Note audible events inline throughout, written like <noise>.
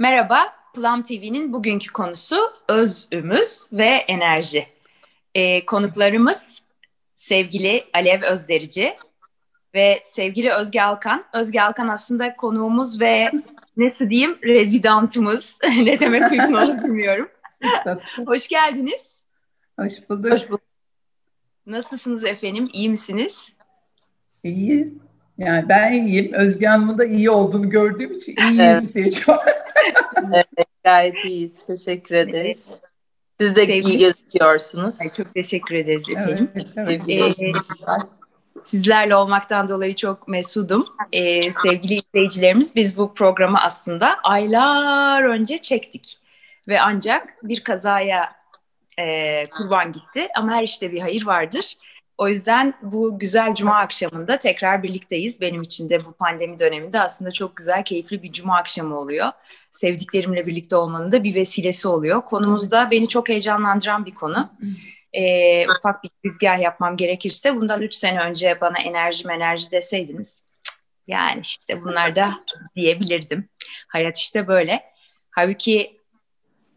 Merhaba, Plum TV'nin bugünkü konusu özümüz ve enerji. Ee, konuklarımız sevgili Alev Özderici ve sevgili Özge Alkan. Özge Alkan aslında konuğumuz ve nasıl diyeyim rezidantımız. <laughs> ne demek uygun olur bilmiyorum. Hoş geldiniz. Hoş bulduk. Hoş bulduk. Nasılsınız efendim? İyi misiniz? İyi. Yani ben iyiyim. Özge Hanım'ın da iyi olduğunu gördüğüm için iyiyiz evet. diye an. <laughs> evet, gayet iyiyiz. Teşekkür ederiz. Siz de Sevgili... iyi gözüküyorsunuz. Ay, çok teşekkür ederiz efendim. Evet, evet. Ee, sizlerle olmaktan dolayı çok mesudum. Ee, sevgili izleyicilerimiz biz bu programı aslında aylar önce çektik. Ve ancak bir kazaya e, kurban gitti. Ama her işte bir hayır vardır. O yüzden bu güzel cuma akşamında tekrar birlikteyiz. Benim için de bu pandemi döneminde aslında çok güzel, keyifli bir cuma akşamı oluyor. Sevdiklerimle birlikte olmanın da bir vesilesi oluyor. Konumuz da beni çok heyecanlandıran bir konu. Ee, ufak bir bizgah yapmam gerekirse bundan üç sene önce bana enerji enerji deseydiniz yani işte bunlar da <laughs> diyebilirdim. Hayat işte böyle. Halbuki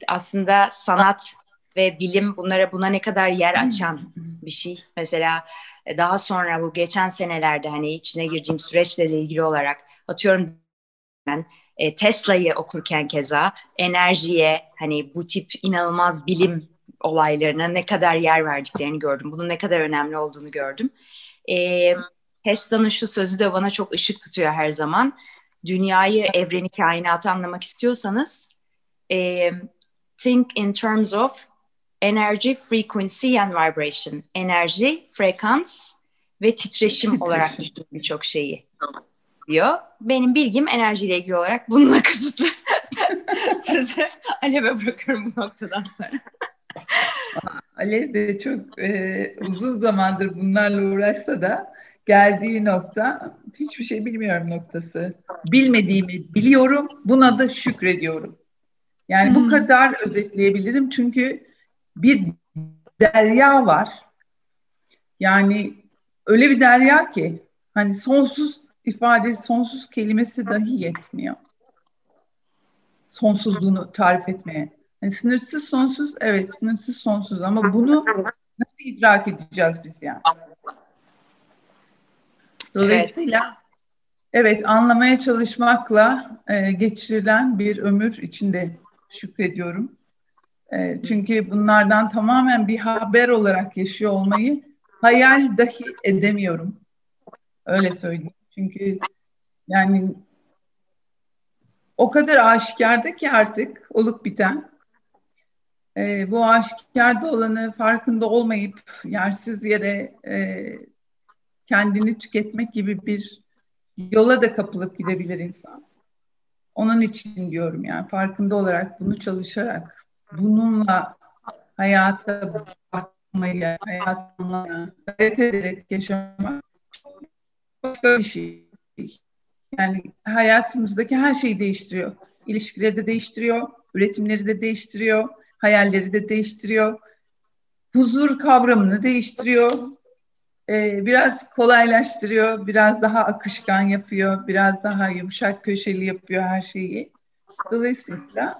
aslında sanat ve bilim bunlara buna ne kadar yer açan bir şey. Mesela e, daha sonra bu geçen senelerde hani içine gireceğim süreçle ilgili olarak atıyorum ben e, Tesla'yı okurken keza enerjiye hani bu tip inanılmaz bilim olaylarına ne kadar yer verdiklerini gördüm. Bunun ne kadar önemli olduğunu gördüm. E, Tesla'nın şu sözü de bana çok ışık tutuyor her zaman. Dünyayı, evreni, kainatı anlamak istiyorsanız e, think in terms of energy, frequency and vibration. Enerji, frekans ve titreşim, titreşim. olarak düşündüm birçok şeyi diyor. Benim bilgim enerjiyle ilgili olarak bununla <laughs> kısıtlı. <laughs> Sözü Alev'e bırakıyorum bu noktadan sonra. Alev de çok e, uzun zamandır bunlarla uğraşsa da geldiği nokta hiçbir şey bilmiyorum noktası. Bilmediğimi biliyorum, buna da şükrediyorum. Yani hmm. bu kadar özetleyebilirim çünkü bir derya var. Yani öyle bir derya ki hani sonsuz ifade, sonsuz kelimesi dahi yetmiyor. Sonsuzluğunu tarif etmeye. Yani sınırsız sonsuz, evet sınırsız sonsuz ama bunu nasıl idrak edeceğiz biz yani? Dolayısıyla evet, evet anlamaya çalışmakla e, geçirilen bir ömür içinde şükrediyorum. E, çünkü bunlardan tamamen bir haber olarak yaşıyor olmayı hayal dahi edemiyorum. Öyle söyleyeyim. Çünkü yani o kadar aşikarda ki artık olup biten. E, bu aşikarda olanı farkında olmayıp yersiz yere e, kendini tüketmek gibi bir yola da kapılıp gidebilir insan. Onun için diyorum yani farkında olarak bunu çalışarak bununla hayata bakmayı, hayatımla gayret ederek yaşamak çok başka bir şey. Yani hayatımızdaki her şeyi değiştiriyor. İlişkileri de değiştiriyor, üretimleri de değiştiriyor, hayalleri de değiştiriyor. Huzur kavramını değiştiriyor. Ee, biraz kolaylaştırıyor, biraz daha akışkan yapıyor, biraz daha yumuşak köşeli yapıyor her şeyi. Dolayısıyla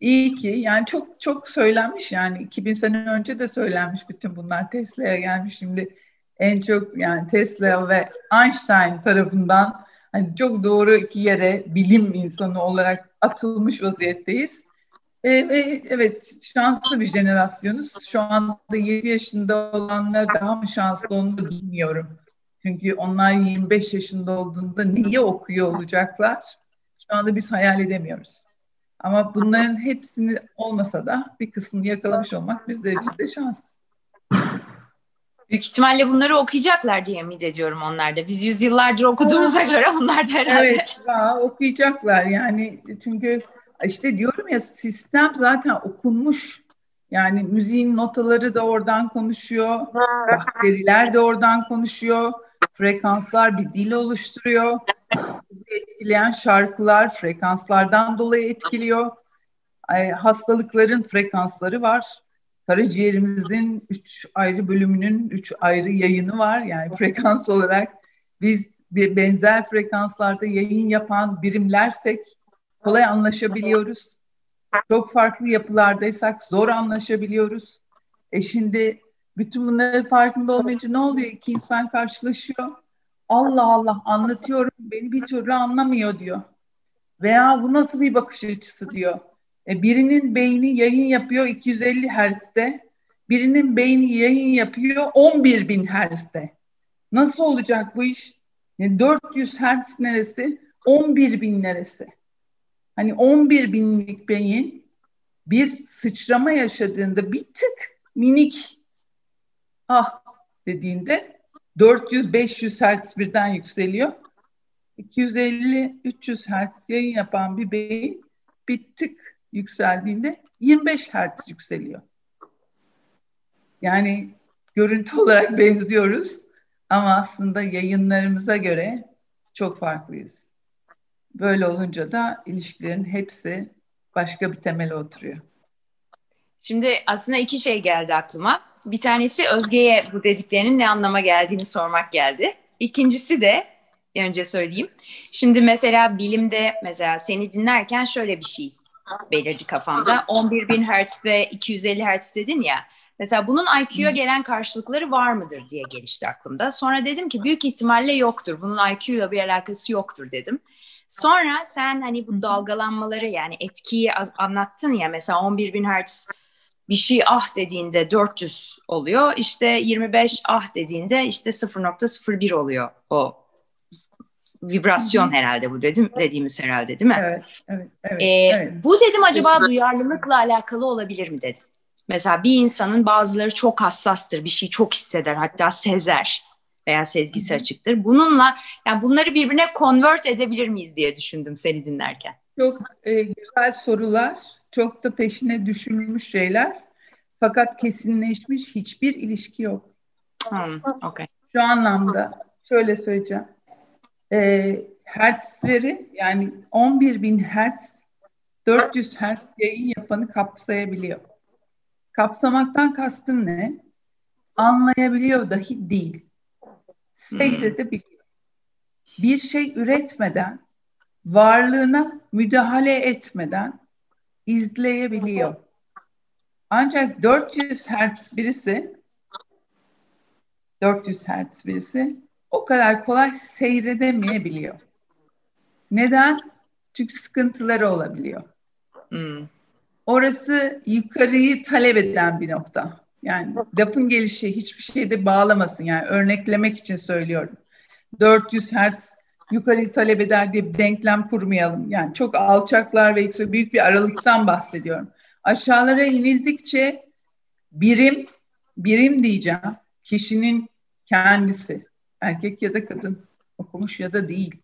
İyi ki yani çok çok söylenmiş yani 2000 sene önce de söylenmiş bütün bunlar Tesla'ya gelmiş şimdi en çok yani Tesla ve Einstein tarafından hani çok doğru iki yere bilim insanı olarak atılmış vaziyetteyiz. E, ve evet şanslı bir jenerasyonuz. Şu anda 7 yaşında olanlar daha mı şanslı onu da bilmiyorum. Çünkü onlar 25 yaşında olduğunda neyi okuyor olacaklar? Şu anda biz hayal edemiyoruz. Ama bunların hepsini olmasa da bir kısmını yakalamış olmak bizler için de şans. Büyük ihtimalle bunları okuyacaklar diye ümit ediyorum onlar da. Biz yüzyıllardır okuduğumuza göre onlar da herhalde. Evet, ya, okuyacaklar yani çünkü işte diyorum ya sistem zaten okunmuş. Yani müziğin notaları da oradan konuşuyor, bakteriler de oradan konuşuyor, frekanslar bir dil oluşturuyor bizi etkileyen şarkılar frekanslardan dolayı etkiliyor. Hastalıkların frekansları var. Karaciğerimizin üç ayrı bölümünün üç ayrı yayını var. Yani frekans olarak biz bir benzer frekanslarda yayın yapan birimlersek kolay anlaşabiliyoruz. Çok farklı yapılardaysak zor anlaşabiliyoruz. E şimdi bütün bunların farkında olmayınca ne oluyor? İki insan karşılaşıyor. Allah Allah anlatıyorum beni bir türlü anlamıyor diyor. Veya bu nasıl bir bakış açısı diyor. E, birinin beyni yayın yapıyor 250 Hz'de. Birinin beyni yayın yapıyor 11 bin Hz'de. Nasıl olacak bu iş? E, 400 Hz neresi? 11 bin neresi? Hani 11 binlik beyin bir sıçrama yaşadığında bir tık minik ah dediğinde 400-500 Hz birden yükseliyor. 250-300 Hz yayın yapan bir beyin bir tık yükseldiğinde 25 Hz yükseliyor. Yani görüntü <laughs> olarak benziyoruz ama aslında yayınlarımıza göre çok farklıyız. Böyle olunca da ilişkilerin hepsi başka bir temele oturuyor. Şimdi aslında iki şey geldi aklıma. Bir tanesi Özge'ye bu dediklerinin ne anlama geldiğini sormak geldi. İkincisi de önce söyleyeyim. Şimdi mesela bilimde mesela seni dinlerken şöyle bir şey belirdi kafamda. 11 bin Hz ve 250 Hz dedin ya. Mesela bunun IQ'ya gelen karşılıkları var mıdır diye gelişti aklımda. Sonra dedim ki büyük ihtimalle yoktur. Bunun IQ'yla bir alakası yoktur dedim. Sonra sen hani bu dalgalanmaları yani etkiyi anlattın ya mesela 11 bin Hz bir şey ah dediğinde 400 oluyor. İşte 25 ah dediğinde işte 0.01 oluyor o vibrasyon Hı-hı. herhalde bu dedim dediğimiz herhalde değil mi? Evet, evet, evet, ee, evet. Bu dedim acaba duyarlılıkla alakalı olabilir mi dedim. Mesela bir insanın bazıları çok hassastır, bir şey çok hisseder, hatta sezer veya sezgisi Hı-hı. açıktır. Bununla yani bunları birbirine convert edebilir miyiz diye düşündüm seni dinlerken. Çok e, güzel sorular, çok da peşine düşünülmüş şeyler. Fakat kesinleşmiş hiçbir ilişki yok. Hmm, okay. Şu anlamda şöyle söyleyeceğim e, hertzleri yani 11 bin hertz 400 hertz yayın yapanı kapsayabiliyor. Kapsamaktan kastım ne? Anlayabiliyor dahi değil. Seyredebiliyor. Bir şey üretmeden, varlığına müdahale etmeden izleyebiliyor. Ancak 400 hertz birisi 400 hertz birisi o kadar kolay seyredemeyebiliyor. Neden? Çünkü sıkıntıları olabiliyor. Hmm. Orası yukarıyı talep eden bir nokta. Yani lafın gelişi hiçbir şeyde bağlamasın. Yani örneklemek için söylüyorum. 400 Hz yukarıyı talep eder diye bir denklem kurmayalım. Yani çok alçaklar ve yüksek büyük bir aralıktan bahsediyorum. Aşağılara inildikçe birim, birim diyeceğim. Kişinin kendisi erkek ya da kadın okumuş ya da değil.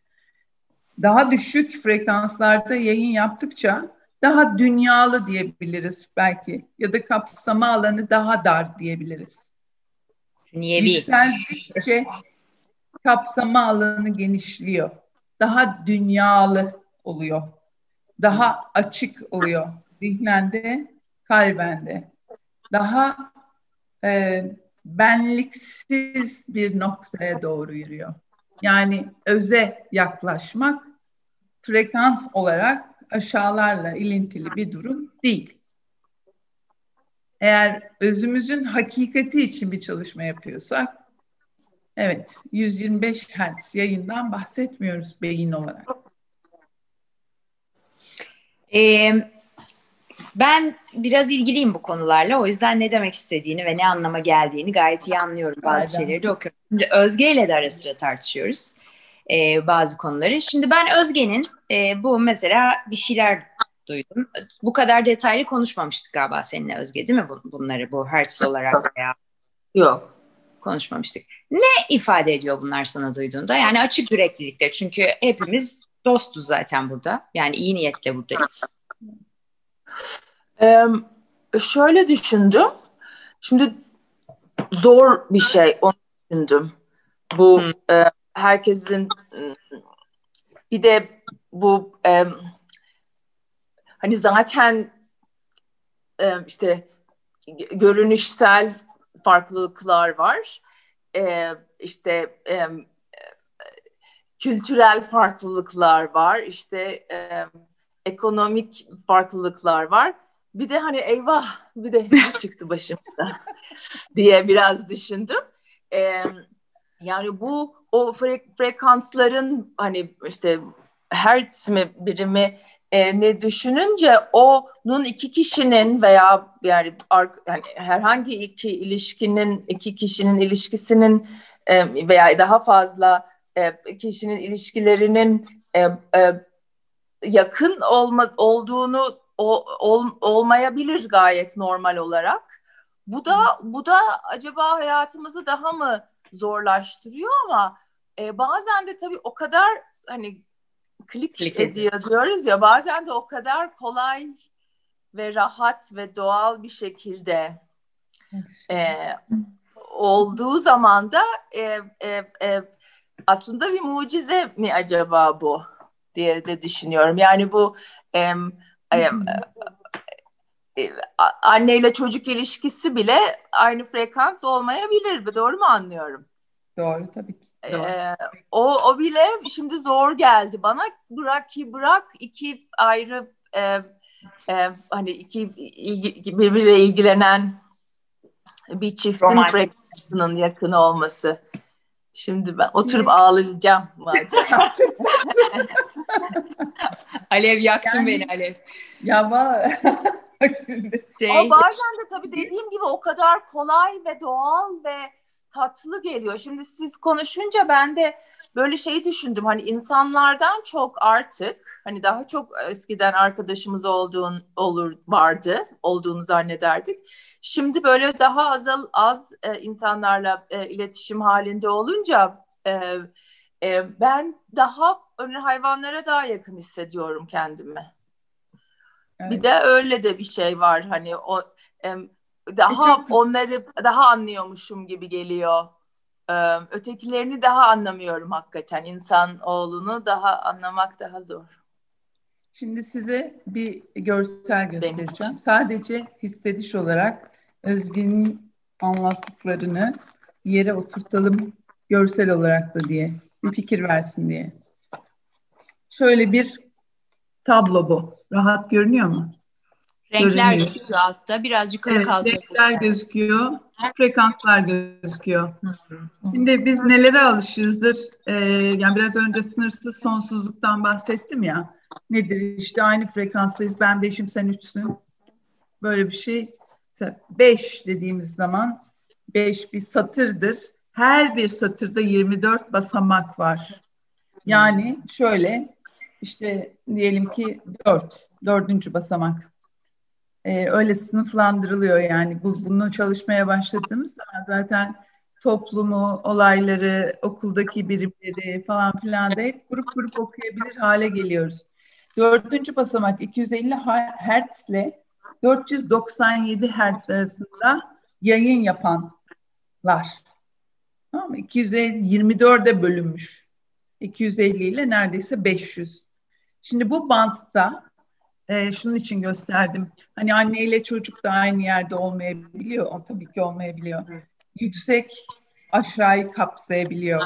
Daha düşük frekanslarda yayın yaptıkça daha dünyalı diyebiliriz belki ya da kapsama alanı daha dar diyebiliriz. Dünyevi. Yükseldikçe kapsama alanı genişliyor. Daha dünyalı oluyor. Daha açık oluyor. Zihnende, kalbende. Daha e, benliksiz bir noktaya doğru yürüyor. Yani öze yaklaşmak frekans olarak aşağılarla ilintili bir durum değil. Eğer özümüzün hakikati için bir çalışma yapıyorsak, evet 125 Hz yayından bahsetmiyoruz beyin olarak. Ee, ben biraz ilgiliyim bu konularla. O yüzden ne demek istediğini ve ne anlama geldiğini gayet iyi anlıyorum. Bazı Aynen. şeyleri de okuyorum. Şimdi Özge ile de ara sıra tartışıyoruz e, bazı konuları. Şimdi ben Özge'nin e, bu mesela bir şeyler duydum. Bu kadar detaylı konuşmamıştık galiba seninle Özge değil mi bunları bu hertz olarak veya Yok. Konuşmamıştık. Ne ifade ediyor bunlar sana duyduğunda? Yani açık yüreklilikle çünkü hepimiz dostuz zaten burada. Yani iyi niyetle buradayız. Ee, şöyle düşündüm. Şimdi zor bir şey onu düşündüm. Bu hmm. e, herkesin bir de bu e, hani zaten e, işte görünüşsel farklılıklar var. E, işte e, kültürel farklılıklar var. İşte e, ekonomik farklılıklar var. Bir de hani eyvah bir de <laughs> çıktı başımda <laughs> diye biraz düşündüm. Ee, yani bu o fre- frekansların hani işte hertz mi birimi e, ne düşününce onun iki kişinin veya yani, yani herhangi iki ilişkinin iki kişinin ilişkisinin e, veya daha fazla e, kişinin ilişkilerinin e, e, yakın olma, olduğunu o, ol, olmayabilir gayet normal olarak. Bu da bu da acaba hayatımızı daha mı zorlaştırıyor ama e, bazen de tabii o kadar hani klik, klik ediyor ediyor diyoruz ya bazen de o kadar kolay ve rahat ve doğal bir şekilde e, olduğu zaman da e, e, e, aslında bir mucize mi acaba bu diye de düşünüyorum. Yani bu e, e, e, anne ile çocuk ilişkisi bile aynı frekans olmayabilir. Doğru mu anlıyorum? Doğru tabii ki. Ee, o, o bile şimdi zor geldi bana. Bırak ki bırak iki ayrı e, e, hani iki ilgi, birbiriyle ilgilenen bir çiftin frekansının yakın olması. Şimdi ben oturup ağlayacağım. <laughs> Alev yaktın yani, beni Alev. Ya <laughs> şey... Ama bazen de tabii dediğim gibi o kadar kolay ve doğal ve tatlı geliyor. Şimdi siz konuşunca ben de böyle şeyi düşündüm. Hani insanlardan çok artık hani daha çok eskiden arkadaşımız olduğun olur vardı, olduğunu zannederdik. Şimdi böyle daha az az e, insanlarla e, iletişim halinde olunca e, e, ben daha öyle hayvanlara daha yakın hissediyorum kendimi. Evet. Bir de öyle de bir şey var hani o daha çok... onları daha anlıyormuşum gibi geliyor. Ee, ötekilerini daha anlamıyorum hakikaten. İnsan oğlunu daha anlamak daha zor. Şimdi size bir görsel göstereceğim. Sadece hissediş olarak Özge'nin anlattıklarını yere oturtalım görsel olarak da diye bir fikir versin diye. Şöyle bir tablo bu. Rahat görünüyor mu? Renkler gözüküyor altta. Biraz yukarı evet, kaldırıyoruz. Renkler gözüküyor. Frekanslar gözüküyor. Şimdi biz nelere alışızdır? Ee, yani biraz önce sınırsız sonsuzluktan bahsettim ya. Nedir? İşte aynı frekanstayız. Ben beşim, sen üçsün. Böyle bir şey. Beş dediğimiz zaman beş bir satırdır. Her bir satırda 24 basamak var. Yani şöyle işte diyelim ki dört, dördüncü basamak e, öyle sınıflandırılıyor yani bu, bunu çalışmaya başladığımız zaman zaten toplumu, olayları, okuldaki birimleri falan filan da hep grup grup okuyabilir hale geliyoruz. Dördüncü basamak 250 Hz ile 497 Hz arasında yayın yapanlar. Tamam mı? 224'e bölünmüş. 250 ile neredeyse 500. Şimdi bu bantta e, şunun için gösterdim. Hani anne ile çocuk da aynı yerde olmayabiliyor. O tabii ki olmayabiliyor. Yüksek aşağıyı kapsayabiliyor.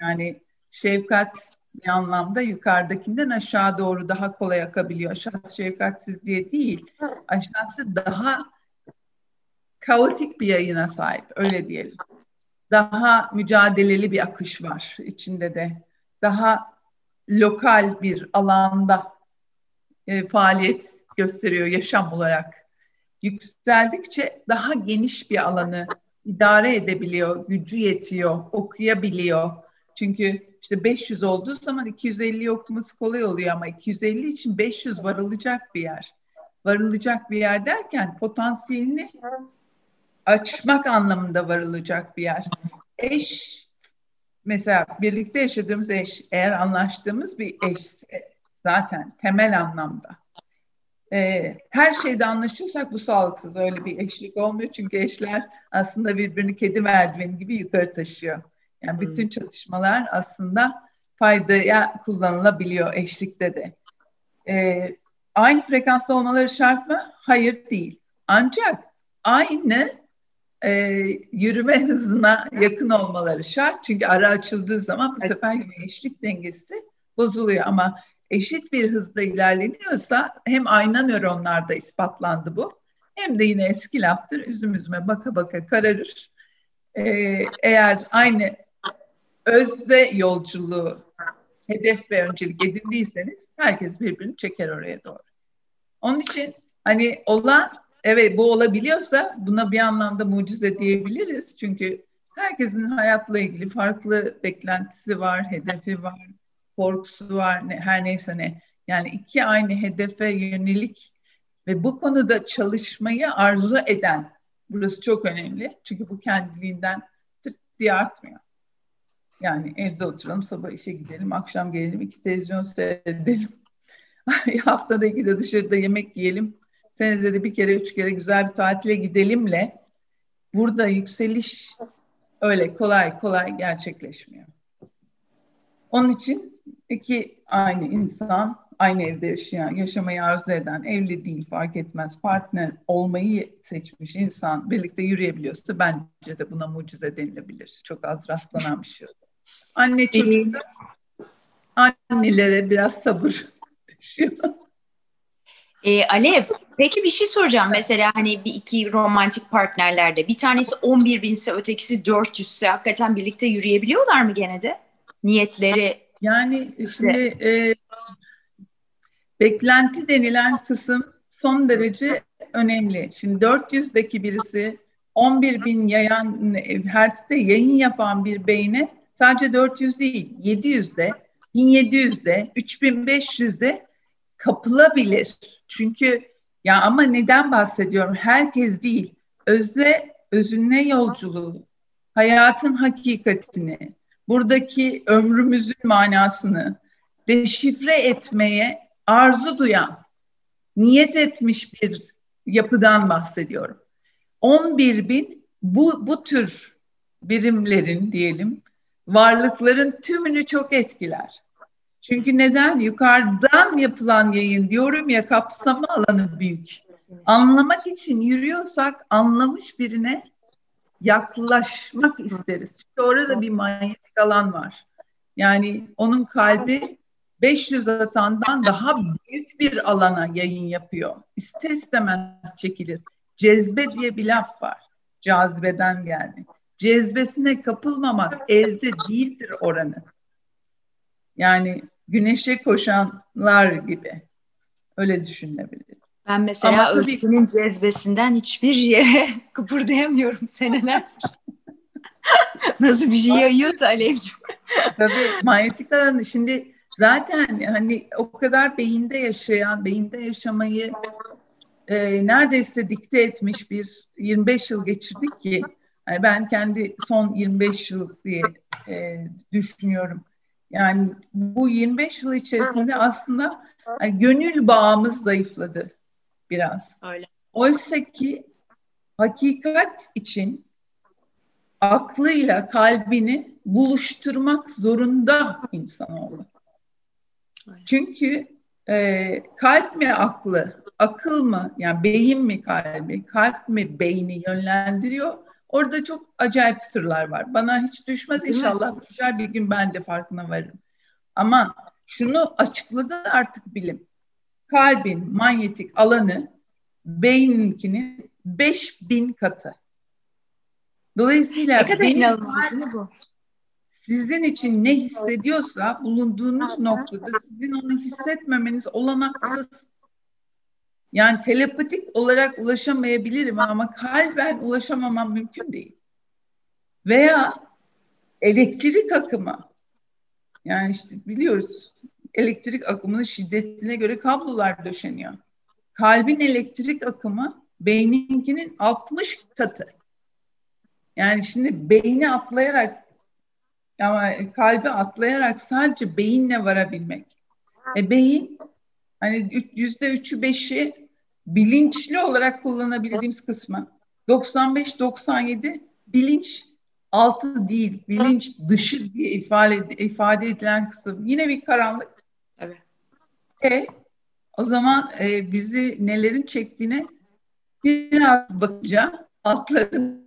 Yani şefkat bir anlamda yukarıdakinden aşağı doğru daha kolay akabiliyor. Aşağısı şefkatsiz diye değil. Aşağısı daha kaotik bir yayına sahip. Öyle diyelim. Daha mücadeleli bir akış var içinde de. Daha lokal bir alanda e, faaliyet gösteriyor yaşam olarak. Yükseldikçe daha geniş bir alanı idare edebiliyor, gücü yetiyor, okuyabiliyor. Çünkü işte 500 olduğu zaman 250'yi okuması kolay oluyor ama 250 için 500 varılacak bir yer. Varılacak bir yer derken potansiyelini açmak anlamında varılacak bir yer. Eş mesela birlikte yaşadığımız eş eğer anlaştığımız bir eşse zaten temel anlamda. Ee, her şeyde anlaşıyorsak bu sağlıksız öyle bir eşlik olmuyor çünkü eşler aslında birbirini kedi merdiveni gibi yukarı taşıyor. Yani bütün çalışmalar aslında faydaya kullanılabiliyor eşlikte de. Ee, aynı frekansta olmaları şart mı? Hayır değil. Ancak aynı e, yürüme hızına yakın olmaları şart. Çünkü ara açıldığı zaman bu sefer yine eşlik dengesi bozuluyor ama eşit bir hızda ilerleniyorsa hem ayna nöronlarda ispatlandı bu hem de yine eski laftır üzüm üzüme baka baka kararır. Ee, eğer aynı özde yolculuğu hedef ve öncelik edindiyseniz herkes birbirini çeker oraya doğru. Onun için hani olan evet bu olabiliyorsa buna bir anlamda mucize diyebiliriz. Çünkü herkesin hayatla ilgili farklı beklentisi var, hedefi var, korkusu var, ne, her neyse ne. Yani iki aynı hedefe yönelik ve bu konuda çalışmayı arzu eden, burası çok önemli. Çünkü bu kendiliğinden tırt diye artmıyor. Yani evde oturalım, sabah işe gidelim, akşam gelelim, iki televizyon seyredelim. <laughs> Haftada iki de dışarıda yemek yiyelim. Senede de bir kere, üç kere güzel bir tatile gidelimle burada yükseliş öyle kolay kolay gerçekleşmiyor. Onun için iki aynı insan, aynı evde yaşayan, yaşamayı arzu eden, evli değil fark etmez, partner olmayı seçmiş insan birlikte yürüyebiliyorsa bence de buna mucize denilebilir. Çok az rastlanan bir şey. Anne çocukta annelere biraz sabır <laughs> düşüyor. E, Alev, peki bir şey soracağım. Mesela hani bir iki romantik partnerlerde bir tanesi 11 binse ötekisi 400 ise hakikaten birlikte yürüyebiliyorlar mı gene de? Niyetleri. Yani şimdi e, beklenti denilen kısım son derece önemli. Şimdi 400'deki birisi 11 bin yayan, hertz'te yayın yapan bir beyne sadece 400 değil 700'de, 1700'de, 3500'de kapılabilir. Çünkü ya ama neden bahsediyorum? Herkes değil. Özle, özünle yolculuğu, hayatın hakikatini, buradaki ömrümüzün manasını deşifre etmeye arzu duyan, niyet etmiş bir yapıdan bahsediyorum. 11 bin bu, bu tür birimlerin diyelim varlıkların tümünü çok etkiler. Çünkü neden? Yukarıdan yapılan yayın diyorum ya kapsama alanı büyük. Anlamak için yürüyorsak anlamış birine yaklaşmak isteriz. Çünkü orada bir manyetik alan var. Yani onun kalbi 500 atandan daha büyük bir alana yayın yapıyor. İster istemez çekilir. Cezbe diye bir laf var. Cazibeden geldi. Cezbesine kapılmamak elde değildir oranı. Yani güneşe koşanlar gibi. Öyle düşünebilir. Ben mesela Ama tabii... cezbesinden hiçbir yere <laughs> kıpırdayamıyorum senelerdir. <laughs> Nasıl bir şey yayıyorsa Alevciğim. tabii manyetik alanı şimdi zaten hani o kadar beyinde yaşayan, beyinde yaşamayı e, neredeyse dikte etmiş bir 25 yıl geçirdik ki yani ben kendi son 25 yıl diye e, düşünüyorum. Yani bu 25 yıl içerisinde aslında yani gönül bağımız zayıfladı biraz. Öyle. Oysa ki hakikat için aklıyla kalbini buluşturmak zorunda insanoğlu. Çünkü e, kalp mi aklı, akıl mı yani beyin mi kalbi, kalp mi beyni yönlendiriyor Orada çok acayip sırlar var. Bana hiç düşmez inşallah düşer bir gün ben de farkına varırım. Ama şunu açıkladı artık bilim. Kalbin manyetik alanı beyninkinin 5000 katı. Dolayısıyla benim bu? sizin için ne hissediyorsa bulunduğunuz noktada sizin onu hissetmemeniz olanaksız. Yani telepatik olarak ulaşamayabilirim ama kalben ulaşamamam mümkün değil. Veya elektrik akımı. Yani işte biliyoruz elektrik akımının şiddetine göre kablolar döşeniyor. Kalbin elektrik akımı beyninkinin 60 katı. Yani şimdi beyni atlayarak ama kalbi atlayarak sadece beyinle varabilmek. E beyin hani yüzde üçü beşi bilinçli olarak kullanabildiğimiz kısmı 95-97 bilinç altı değil, bilinç dışı diye ifade, ifade edilen kısım. Yine bir karanlık. E, o zaman e, bizi nelerin çektiğine biraz bakınca altlarını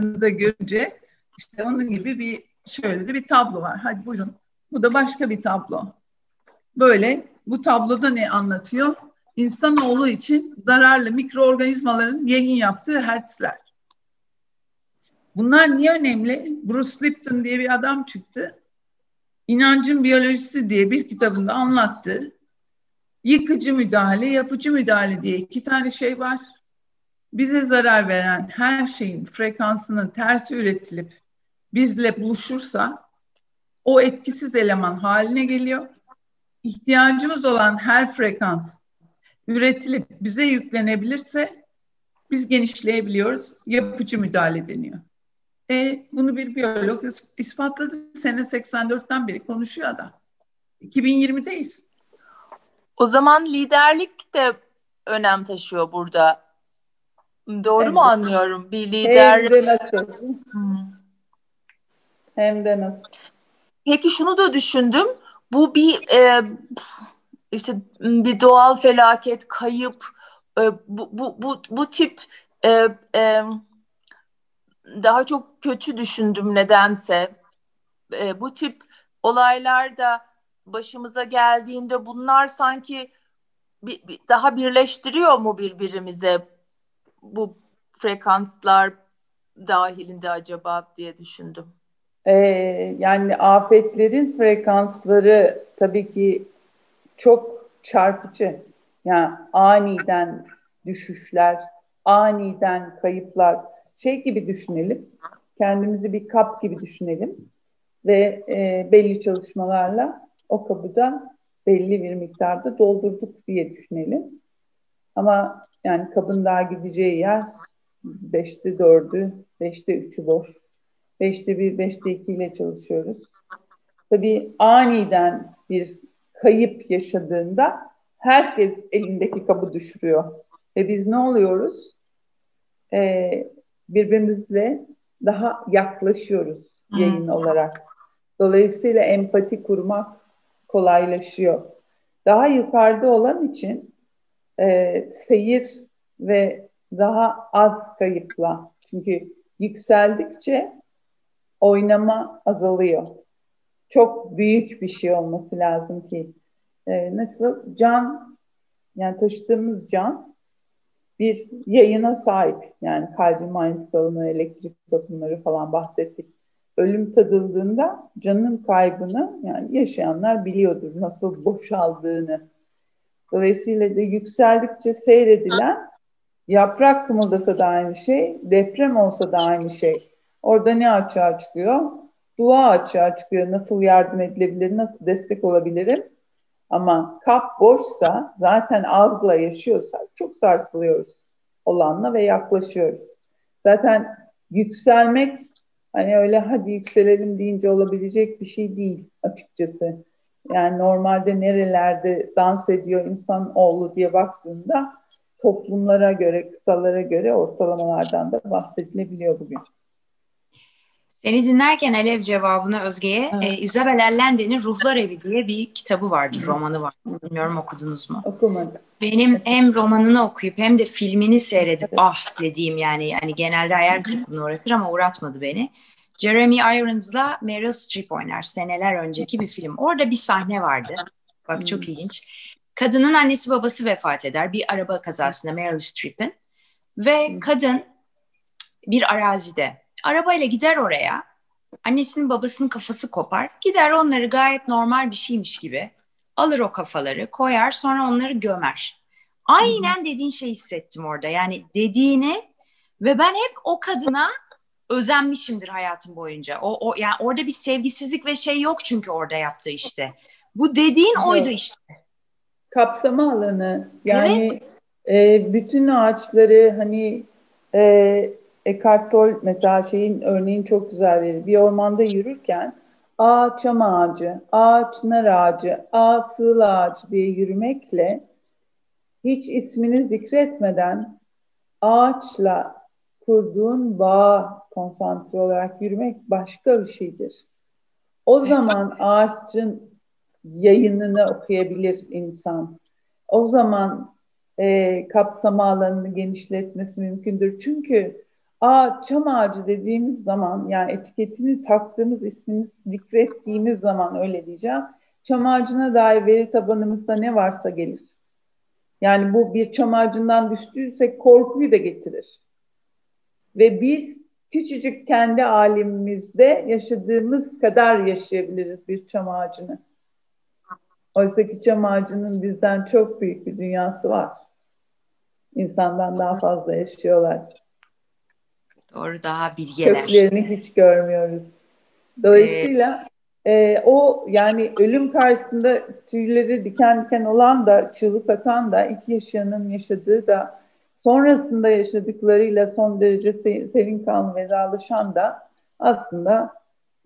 da görünce işte onun gibi bir şöyle de bir tablo var. Hadi buyurun. Bu da başka bir tablo. böyle bu tabloda ne anlatıyor? İnsanoğlu için zararlı mikroorganizmaların yayın yaptığı hertzler. Bunlar niye önemli? Bruce Lipton diye bir adam çıktı. İnancın Biyolojisi diye bir kitabında anlattı. Yıkıcı müdahale, yapıcı müdahale diye iki tane şey var. Bize zarar veren her şeyin frekansının tersi üretilip bizle buluşursa o etkisiz eleman haline geliyor. İhtiyacımız olan her frekans üretilip bize yüklenebilirse biz genişleyebiliyoruz. Yapıcı müdahale deniyor. E, bunu bir biyolog ispatladı. Sene 84'ten beri konuşuyor da. 2020'deyiz. O zaman liderlik de önem taşıyor burada. Doğru Hem mu anlıyorum? Bir lider... Hem de nasıl? Hmm. Hem de nasıl? Peki şunu da düşündüm. Bu bir e, işte bir doğal felaket, kayıp, e, bu, bu, bu, bu tip e, e, daha çok kötü düşündüm nedense. E, bu tip olaylar da başımıza geldiğinde bunlar sanki bir, bir, daha birleştiriyor mu birbirimize bu frekanslar dahilinde acaba diye düşündüm. Ee, yani afetlerin frekansları tabii ki çok çarpıcı. Yani aniden düşüşler, aniden kayıplar. Şey gibi düşünelim, kendimizi bir kap gibi düşünelim ve e, belli çalışmalarla o kabı da belli bir miktarda doldurduk diye düşünelim. Ama yani kabın daha gideceği yer beşte dördü, beşte üçü boş. Beşte bir, beşte iki ile çalışıyoruz. Tabii aniden bir kayıp yaşadığında herkes elindeki kabı düşürüyor. Ve biz ne oluyoruz? Ee, birbirimizle daha yaklaşıyoruz yayın olarak. Dolayısıyla empati kurmak kolaylaşıyor. Daha yukarıda olan için e, seyir ve daha az kayıpla. Çünkü yükseldikçe oynama azalıyor. Çok büyük bir şey olması lazım ki. E, nasıl? Can, yani taşıdığımız can bir yayına sahip. Yani kalbin manyetik alanı, elektrik akımları falan bahsettik ölüm tadıldığında canın kaybını yani yaşayanlar biliyordur nasıl boşaldığını. Dolayısıyla da yükseldikçe seyredilen yaprak kımıldasa da aynı şey, deprem olsa da aynı şey. Orada ne açığa çıkıyor? Dua açığa çıkıyor. Nasıl yardım edilebilir, nasıl destek olabilirim? Ama kap boşsa, zaten ağızla yaşıyorsak çok sarsılıyoruz olanla ve yaklaşıyoruz. Zaten yükselmek Hani öyle hadi yükselelim deyince olabilecek bir şey değil açıkçası. Yani normalde nerelerde dans ediyor insan oğlu diye baktığında toplumlara göre, kıtalara göre ortalamalardan da bahsedilebiliyor bugün. Seni dinlerken Alev cevabını Özge'ye evet. e, Isabel Allende'nin Ruhlar Evi diye bir kitabı vardı, romanı var. Bilmiyorum okudunuz mu? Okumadım. Benim hem romanını okuyup hem de filmini seyredip evet. ah dediğim yani yani genelde hayal kırıklığına uğratır ama uğratmadı beni. Jeremy Irons'la Meryl Streep oynar. Seneler önceki bir film. Orada bir sahne vardı. Bak çok hmm. ilginç. Kadının annesi babası vefat eder bir araba kazasında Meryl Streep'in. Ve kadın bir arazide arabayla gider oraya. Annesinin babasının kafası kopar. Gider onları gayet normal bir şeymiş gibi alır o kafaları, koyar sonra onları gömer. Aynen dediğin şeyi hissettim orada. Yani dediğini ve ben hep o kadına özenmişimdir hayatım boyunca. O, o yani orada bir sevgisizlik ve şey yok çünkü orada yaptığı işte. Bu dediğin evet. oydu işte. Kapsama alanı. Yani evet. e, bütün ağaçları hani e, Eckhart Tolle mesela şeyin örneğin çok güzel verir. Bir ormanda yürürken A çam ağacı, A çınar ağacı, A sığıl ağacı diye yürümekle hiç ismini zikretmeden ağaçla kurduğun bağ konsantre olarak yürümek başka bir şeydir. O zaman ağaçın yayınını okuyabilir insan. O zaman e, kapsama alanını genişletmesi mümkündür. Çünkü Aa, çam ağacı dediğimiz zaman yani etiketini taktığımız ismini zikrettiğimiz zaman öyle diyeceğim. çam ağacına dair veri tabanımızda ne varsa gelir. Yani bu bir çam ağacından düştüyse korkuyu da getirir. Ve biz küçücük kendi alemimizde yaşadığımız kadar yaşayabiliriz bir çam ağacını. Oysa ki çam ağacının bizden çok büyük bir dünyası var. İnsandan daha fazla yaşıyorlar. Doğru daha bilgeler. Köklerini hiç görmüyoruz. Dolayısıyla ee, e, o yani ölüm karşısında tüyleri diken diken olan da çığlık atan da iki yaşayanın yaşadığı da sonrasında yaşadıklarıyla son derece serin kanlı vedalaşan da aslında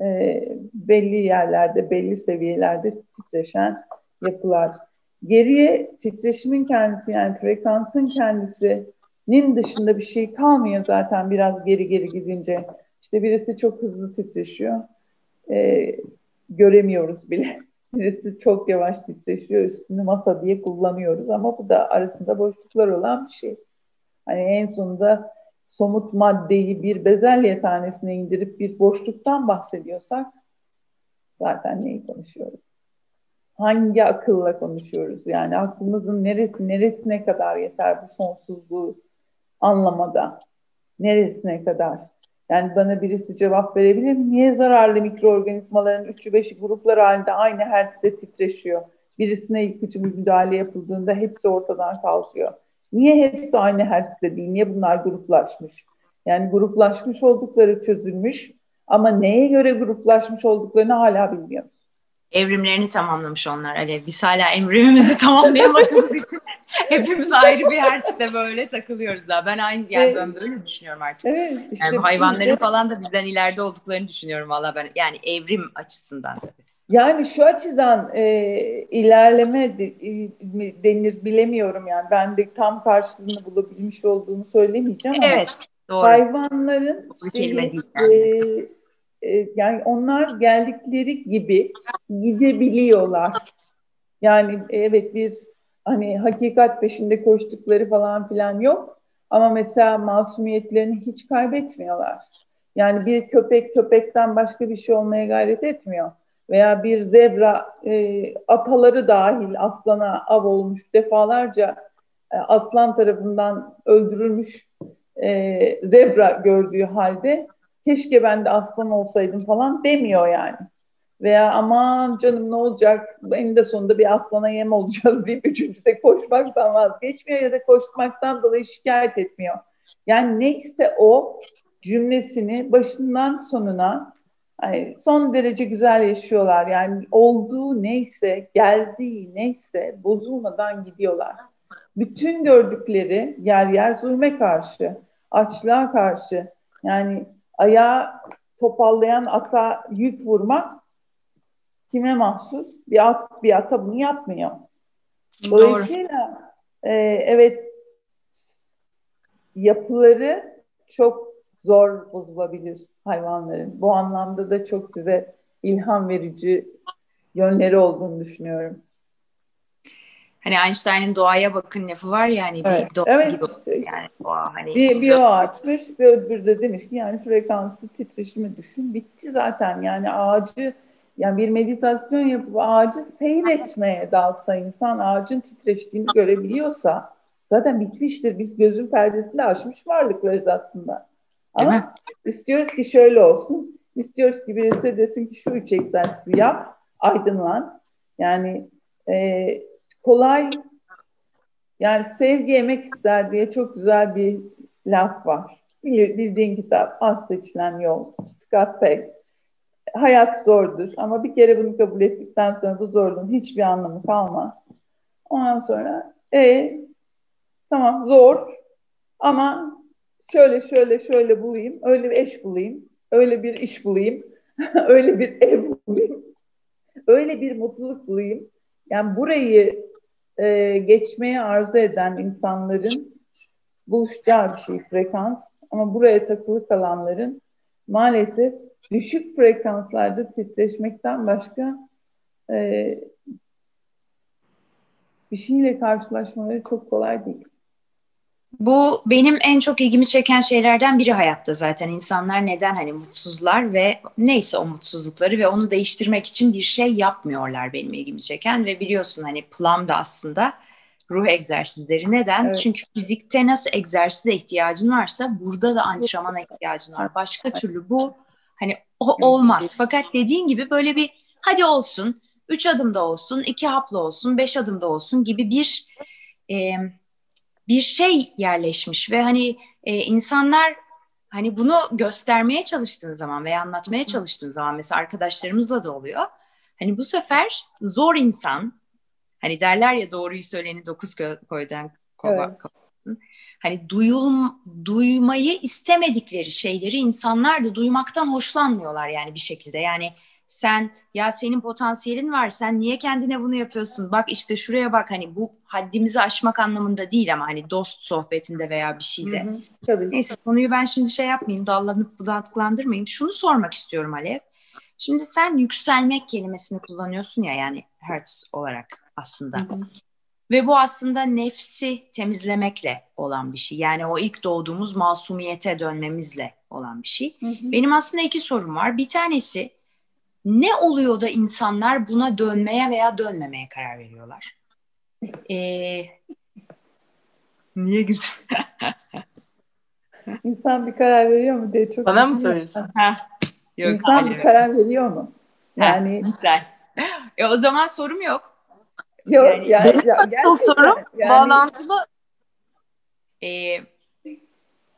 e, belli yerlerde, belli seviyelerde titreşen yapılar. Geriye titreşimin kendisi yani frekansın kendisinin dışında bir şey kalmıyor zaten biraz geri geri gidince. İşte birisi çok hızlı titreşiyor. E, göremiyoruz bile. <laughs> Birisi çok yavaş titreşiyor, üstünü masa diye kullanıyoruz ama bu da arasında boşluklar olan bir şey. Hani en sonunda somut maddeyi bir bezelye tanesine indirip bir boşluktan bahsediyorsak zaten neyi konuşuyoruz? Hangi akılla konuşuyoruz? Yani aklımızın neresi neresine kadar yeter bu sonsuzluğu anlamada? Neresine kadar? Yani bana birisi cevap verebilir mi? Niye zararlı mikroorganizmaların üçü beşi gruplar halinde aynı hertzde titreşiyor? Birisine yıkıcı bir müdahale yapıldığında hepsi ortadan kalkıyor. Niye hepsi aynı hertzde değil? Niye bunlar gruplaşmış? Yani gruplaşmış oldukları çözülmüş ama neye göre gruplaşmış olduklarını hala bilmiyoruz. Evrimlerini tamamlamış onlar Alev. Biz hala evrimimizi <laughs> tamamlayamadığımız için hepimiz ayrı bir hertzde böyle takılıyoruz daha. Ben aynı yani evet. ben böyle düşünüyorum artık. Evet, işte yani hayvanların de... falan da bizden ileride olduklarını düşünüyorum valla ben. Yani evrim açısından tabii. Yani şu açıdan e, ilerleme de, e, denir bilemiyorum yani. Ben de tam karşılığını bulabilmiş olduğumu söylemeyeceğim ama evet, doğru. hayvanların şeyi, yani. e, yani onlar geldikleri gibi gidebiliyorlar. Yani evet bir hani hakikat peşinde koştukları falan filan yok ama mesela masumiyetlerini hiç kaybetmiyorlar. Yani bir köpek köpekten başka bir şey olmaya gayret etmiyor veya bir zebra e, ataları dahil aslana av olmuş defalarca e, aslan tarafından öldürülmüş e, zebra gördüğü halde keşke ben de aslan olsaydım falan demiyor yani. Veya aman canım ne olacak en de sonunda bir aslana yem olacağız <laughs> deyip üçüncüde koşmaktan vazgeçmiyor ya da koşmaktan dolayı şikayet etmiyor. Yani neyse o cümlesini başından sonuna yani son derece güzel yaşıyorlar. Yani olduğu neyse, geldiği neyse bozulmadan gidiyorlar. Bütün gördükleri yer yer zulme karşı, açlığa karşı. Yani ayağı topallayan ata yük vurmak kime mahsus? Bir at bir ata bunu yapmıyor. Dolayısıyla e, evet yapıları çok zor bozulabilir hayvanların. Bu anlamda da çok size ilham verici yönleri olduğunu düşünüyorum. Hani Einstein'ın doğaya bakın lafı var ya hani evet, bir doğa evet, gibi işte. yani doğa hani bir, bir o açmış ve öbürü de demiş ki yani frekanslı titreşimi düşün bitti zaten yani ağacı yani bir meditasyon yapıp ağacı seyretmeye dalsa insan ağacın titreştiğini görebiliyorsa zaten bitmiştir. Biz gözün perdesinde aşmış varlıklarız aslında. Ama Değil istiyoruz ki şöyle olsun. İstiyoruz ki birisi desin ki şu üç egzersizi yap, aydınlan. Yani e, kolay yani sevgi yemek ister diye çok güzel bir laf var. Bildiğin kitap Az Seçilen Yol. Scott Peck. Hayat zordur ama bir kere bunu kabul ettikten sonra bu zorluğun hiçbir anlamı kalmaz. Ondan sonra e tamam zor ama şöyle şöyle şöyle bulayım, öyle bir eş bulayım, öyle bir iş bulayım, <laughs> öyle bir ev bulayım, öyle bir mutluluk bulayım. Yani burayı e, geçmeye arzu eden insanların buluşacağı bir şey frekans. Ama buraya takılı kalanların maalesef düşük frekanslarda titreşmekten başka e, bir şeyle karşılaşmaları çok kolay değil. Bu benim en çok ilgimi çeken şeylerden biri hayatta zaten. İnsanlar neden hani mutsuzlar ve neyse o mutsuzlukları ve onu değiştirmek için bir şey yapmıyorlar benim ilgimi çeken ve biliyorsun hani Plum da aslında ruh egzersizleri. Neden? Evet. Çünkü fizikte nasıl egzersize ihtiyacın varsa burada da antrenmana ihtiyacın var. Başka türlü bu hani o olmaz. Fakat dediğin gibi böyle bir hadi olsun, üç adımda olsun, iki haplı olsun, beş adımda olsun gibi bir e, bir şey yerleşmiş ve hani e, insanlar hani bunu göstermeye çalıştığın zaman veya anlatmaya çalıştığın zaman mesela arkadaşlarımızla da oluyor. Hani bu sefer zor insan hani derler ya doğruyu söyleyeni dokuz koydan kova, evet. Hani duyum, duymayı istemedikleri şeyleri insanlar da duymaktan hoşlanmıyorlar yani bir şekilde. Yani sen ya senin potansiyelin var sen niye kendine bunu yapıyorsun bak işte şuraya bak hani bu haddimizi aşmak anlamında değil ama hani dost sohbetinde veya bir şeyde. Hı hı, tabii. Neyse konuyu ben şimdi şey yapmayayım dallanıp budaklandırmayayım. Şunu sormak istiyorum Alev. Şimdi sen yükselmek kelimesini kullanıyorsun ya yani hertz olarak aslında. Hı hı. Ve bu aslında nefsi temizlemekle olan bir şey. Yani o ilk doğduğumuz masumiyete dönmemizle olan bir şey. Hı hı. Benim aslında iki sorum var. Bir tanesi ne oluyor da insanlar buna dönmeye veya dönmemeye karar veriyorlar? Ee, niye güldün? <laughs> İnsan bir karar veriyor mu diye çok Bana mı soruyorsun? yok, İnsan bir karar veriyor mu? Yani ha, güzel. E, o zaman sorum yok. Yok yani, yani ya, sorum yani, bağlantılı e,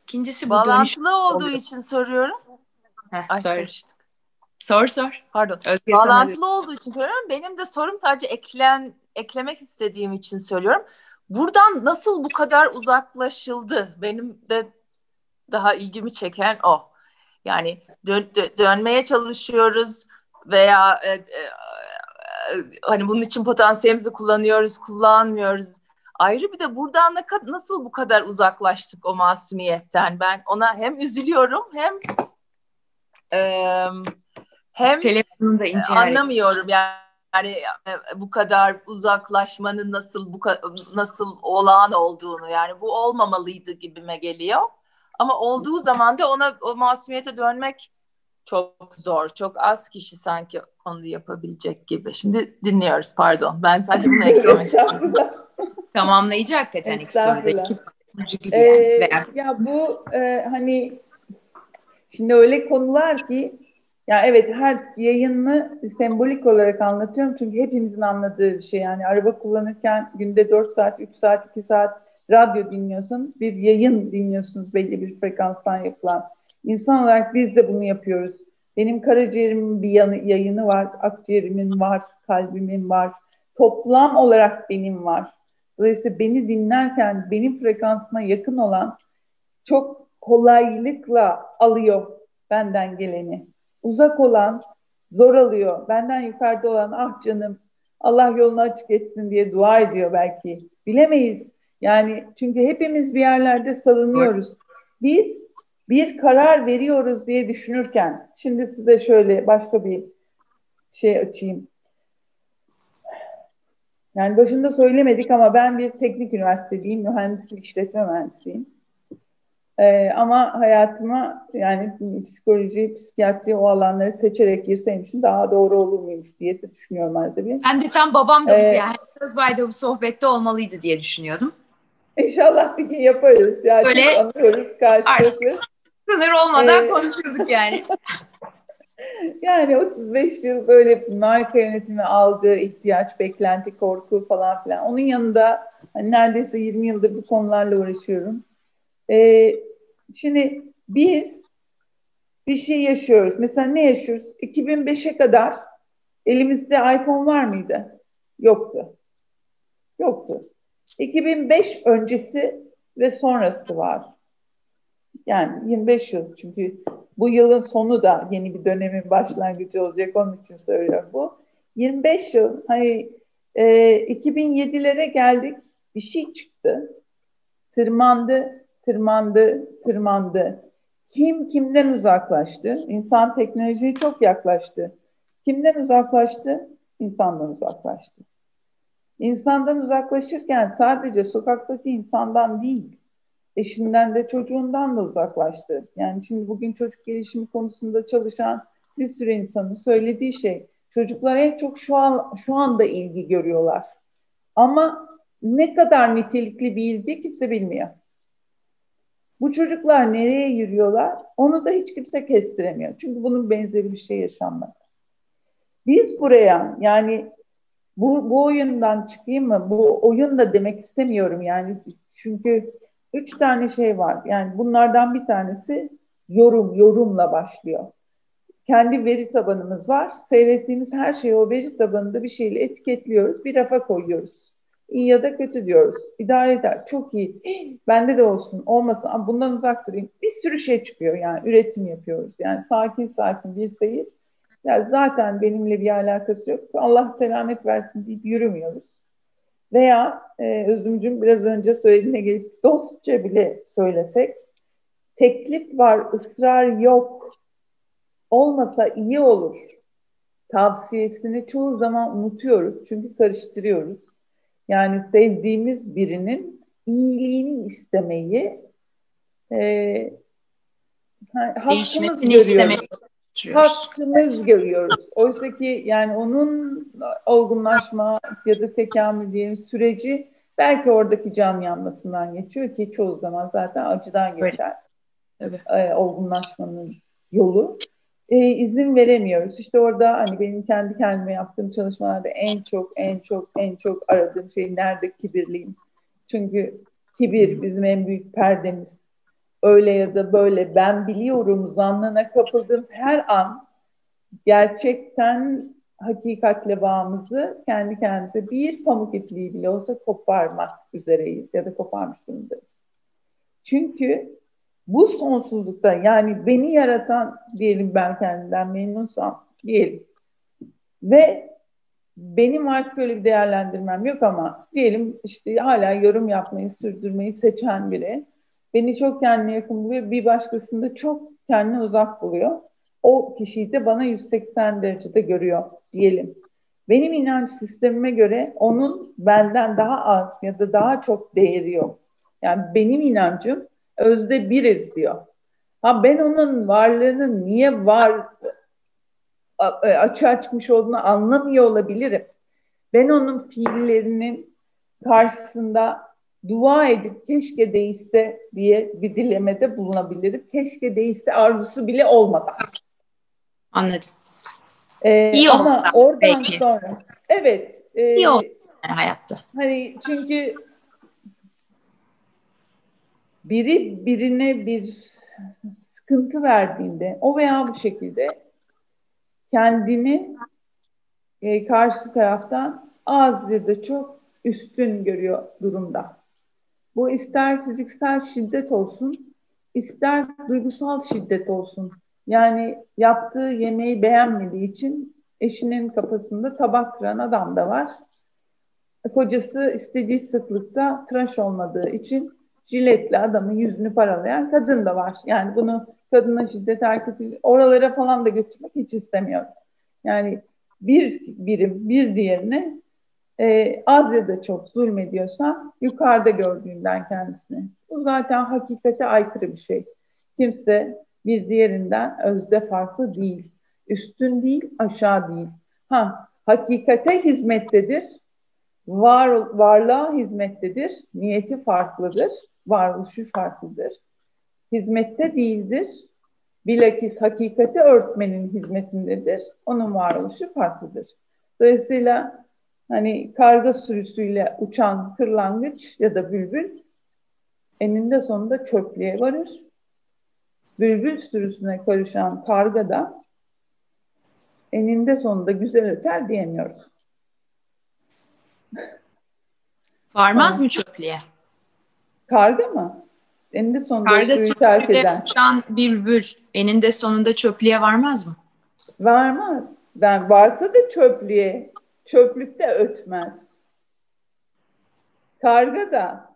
ikincisi bu bağlantılı dönüş olduğu için soruyorum. Heh, Ay, sor. Karıştık. Sor sor. Pardon. Özge Bağlantılı sana... olduğu için söylüyorum. Benim de sorum sadece eklen eklemek istediğim için söylüyorum. Buradan nasıl bu kadar uzaklaşıldı? Benim de daha ilgimi çeken o. Yani dön, dö, dönmeye çalışıyoruz veya e, e, hani bunun için potansiyelimizi kullanıyoruz, kullanmıyoruz. Ayrı bir de buradan ne, nasıl bu kadar uzaklaştık o masumiyetten? Ben ona hem üzülüyorum hem e, hem telefonunda intihar anlamıyorum yani. Yani bu kadar uzaklaşmanın nasıl bu nasıl olağan olduğunu yani bu olmamalıydı gibime geliyor. Ama olduğu zaman da ona o masumiyete dönmek çok zor. Çok az kişi sanki onu yapabilecek gibi. Şimdi dinliyoruz pardon. Ben sadece <laughs> bunu eklemek istedim. Tamamlayıcı hakikaten ilk soruda. Ee, yani. ya bu e, hani şimdi öyle konular ki ya evet her yayını sembolik olarak anlatıyorum çünkü hepimizin anladığı bir şey. Yani araba kullanırken günde 4 saat, 3 saat, 2 saat radyo dinliyorsanız bir yayın dinliyorsunuz belli bir frekanstan yapılan. İnsan olarak biz de bunu yapıyoruz. Benim karaciğerimin bir yanı, yayını var, akciğerimin var, kalbimin var. Toplam olarak benim var. Dolayısıyla beni dinlerken benim frekansıma yakın olan çok kolaylıkla alıyor benden geleni uzak olan zor alıyor. Benden yukarıda olan ah canım Allah yolunu açık etsin diye dua ediyor belki. Bilemeyiz. Yani çünkü hepimiz bir yerlerde salınıyoruz. Biz bir karar veriyoruz diye düşünürken şimdi size şöyle başka bir şey açayım. Yani başında söylemedik ama ben bir teknik üniversiteliyim, mühendislik işletme mühendisiyim. Ee, ama hayatıma yani psikoloji, psikiyatri o alanları seçerek girseymişim daha doğru olur muymuş diye de düşünüyorum arada bir. Ben de tam babam da ee, yani Sözbay'da bu sohbette olmalıydı diye düşünüyordum. İnşallah bir gün yaparız. Yani Böyle anlıyoruz karşılıklı. Sınır olmadan ee, konuşuyorduk yani. <laughs> yani 35 yıl böyle marka yönetimi aldığı ihtiyaç, beklenti, korku falan filan. Onun yanında hani neredeyse 20 yıldır bu konularla uğraşıyorum. Ee, Şimdi biz bir şey yaşıyoruz. Mesela ne yaşıyoruz? 2005'e kadar elimizde iPhone var mıydı? Yoktu. Yoktu. 2005 öncesi ve sonrası var. Yani 25 yıl çünkü bu yılın sonu da yeni bir dönemin başlangıcı olacak onun için söylüyorum bu. 25 yıl hani e, 2007'lere geldik bir şey çıktı. Tırmandı tırmandı, tırmandı. Kim kimden uzaklaştı? İnsan teknolojiye çok yaklaştı. Kimden uzaklaştı? İnsandan uzaklaştı. İnsandan uzaklaşırken sadece sokaktaki insandan değil, eşinden de çocuğundan da uzaklaştı. Yani şimdi bugün çocuk gelişimi konusunda çalışan bir sürü insanın söylediği şey çocuklar en çok şu an şu anda ilgi görüyorlar. Ama ne kadar nitelikli bir ilgi kimse bilmiyor. Bu çocuklar nereye yürüyorlar onu da hiç kimse kestiremiyor. Çünkü bunun benzeri bir şey yaşanmadı. Biz buraya yani bu, bu oyundan çıkayım mı? Bu oyun da demek istemiyorum yani. Çünkü üç tane şey var. Yani bunlardan bir tanesi yorum, yorumla başlıyor. Kendi veri tabanımız var. Seyrettiğimiz her şeyi o veri tabanında bir şeyle etiketliyoruz. Bir rafa koyuyoruz. İyi ya da kötü diyoruz. İdare eder. Çok iyi. Bende de olsun. Olmasın. Bundan uzak durayım. Bir sürü şey çıkıyor yani. Üretim yapıyoruz. Yani sakin sakin bir seyir ya zaten benimle bir alakası yok. Allah selamet versin deyip yürümüyoruz. Veya e, Özümcüm biraz önce söylediğine gelip dostça bile söylesek teklif var, ısrar yok. Olmasa iyi olur. Tavsiyesini çoğu zaman unutuyoruz. Çünkü karıştırıyoruz. Yani sevdiğimiz birinin iyiliğini istemeyi e, hakkımız görüyoruz. Hakkımız görüyoruz. Oysa ki yani onun olgunlaşma ya da tekamül diye süreci belki oradaki can yanmasından geçiyor ki çoğu zaman zaten acıdan geçer. Evet. Ee, olgunlaşmanın yolu. Ee, izin veremiyoruz. İşte orada hani benim kendi kendime yaptığım çalışmalarda en çok en çok en çok aradığım şey nerede kibirliyim. Çünkü kibir bizim en büyük perdemiz öyle ya da böyle ben biliyorum zannına kapıldığım her an gerçekten hakikatle bağımızı kendi kendimize bir pamuk ipliği bile olsa koparmak üzereyiz ya da koparmış durumdayız. Çünkü bu sonsuzlukta yani beni yaratan diyelim ben kendimden memnunsam diyelim ve benim artık öyle bir değerlendirmem yok ama diyelim işte hala yorum yapmayı sürdürmeyi seçen biri beni çok kendine yakın buluyor. Bir başkasında çok kendine uzak buluyor. O kişiyi de bana 180 derecede görüyor diyelim. Benim inanç sistemime göre onun benden daha az ya da daha çok değeri yok. Yani benim inancım özde biriz diyor. Ha ben onun varlığını niye var e, açığa çıkmış olduğunu anlamıyor olabilirim. Ben onun fiillerinin karşısında dua edip keşke değişse diye bir dilemede bulunabilirim. Keşke değişse arzusu bile olmadan. Anladım. Ee, İyi olsa oradan belki. sonra evet. E, İyi olsa hayatta. Hani çünkü biri birine bir sıkıntı verdiğinde o veya bu şekilde kendini e, karşı taraftan az ya da çok üstün görüyor durumda. Bu ister fiziksel şiddet olsun, ister duygusal şiddet olsun. Yani yaptığı yemeği beğenmediği için eşinin kafasında tabak kıran adam da var. Kocası istediği sıklıkta tıraş olmadığı için jiletle adamın yüzünü paralayan kadın da var. Yani bunu kadına şiddet hareketi oralara falan da götürmek hiç istemiyorum. Yani bir birim bir diğerine e, az ya da çok zulmediyorsa yukarıda gördüğünden kendisini. Bu zaten hakikate aykırı bir şey. Kimse bir diğerinden özde farklı değil. Üstün değil, aşağı değil. Ha, hakikate hizmettedir. Var, varlığa hizmettedir. Niyeti farklıdır. Varoluşu farklıdır. Hizmette değildir. Bilakis hakikati örtmenin hizmetindedir. Onun varoluşu farklıdır. Dolayısıyla Hani karga sürüsüyle uçan kırlangıç ya da bülbül eninde sonunda çöplüğe varır. Bülbül sürüsüne karışan karga da eninde sonunda güzel öter diyemiyoruz. Varmaz mı çöplüğe? Karga mı? Eninde sonunda Karga suyu terk eden. uçan bülbül eninde sonunda çöplüğe varmaz mı? Varmaz. Ben varsa da çöplüğe çöplükte ötmez. Karga da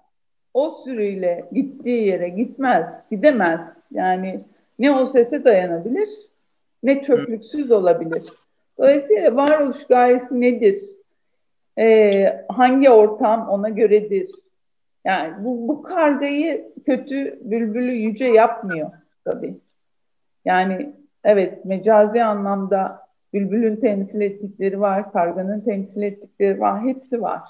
o sürüyle gittiği yere gitmez, gidemez. Yani ne o sese dayanabilir ne çöplüksüz olabilir. Dolayısıyla varoluş gayesi nedir? Ee, hangi ortam ona göredir? Yani bu, bu kargayı kötü bülbülü yüce yapmıyor tabii. Yani evet mecazi anlamda bülbülün temsil ettikleri var, karganın temsil ettikleri var, hepsi var.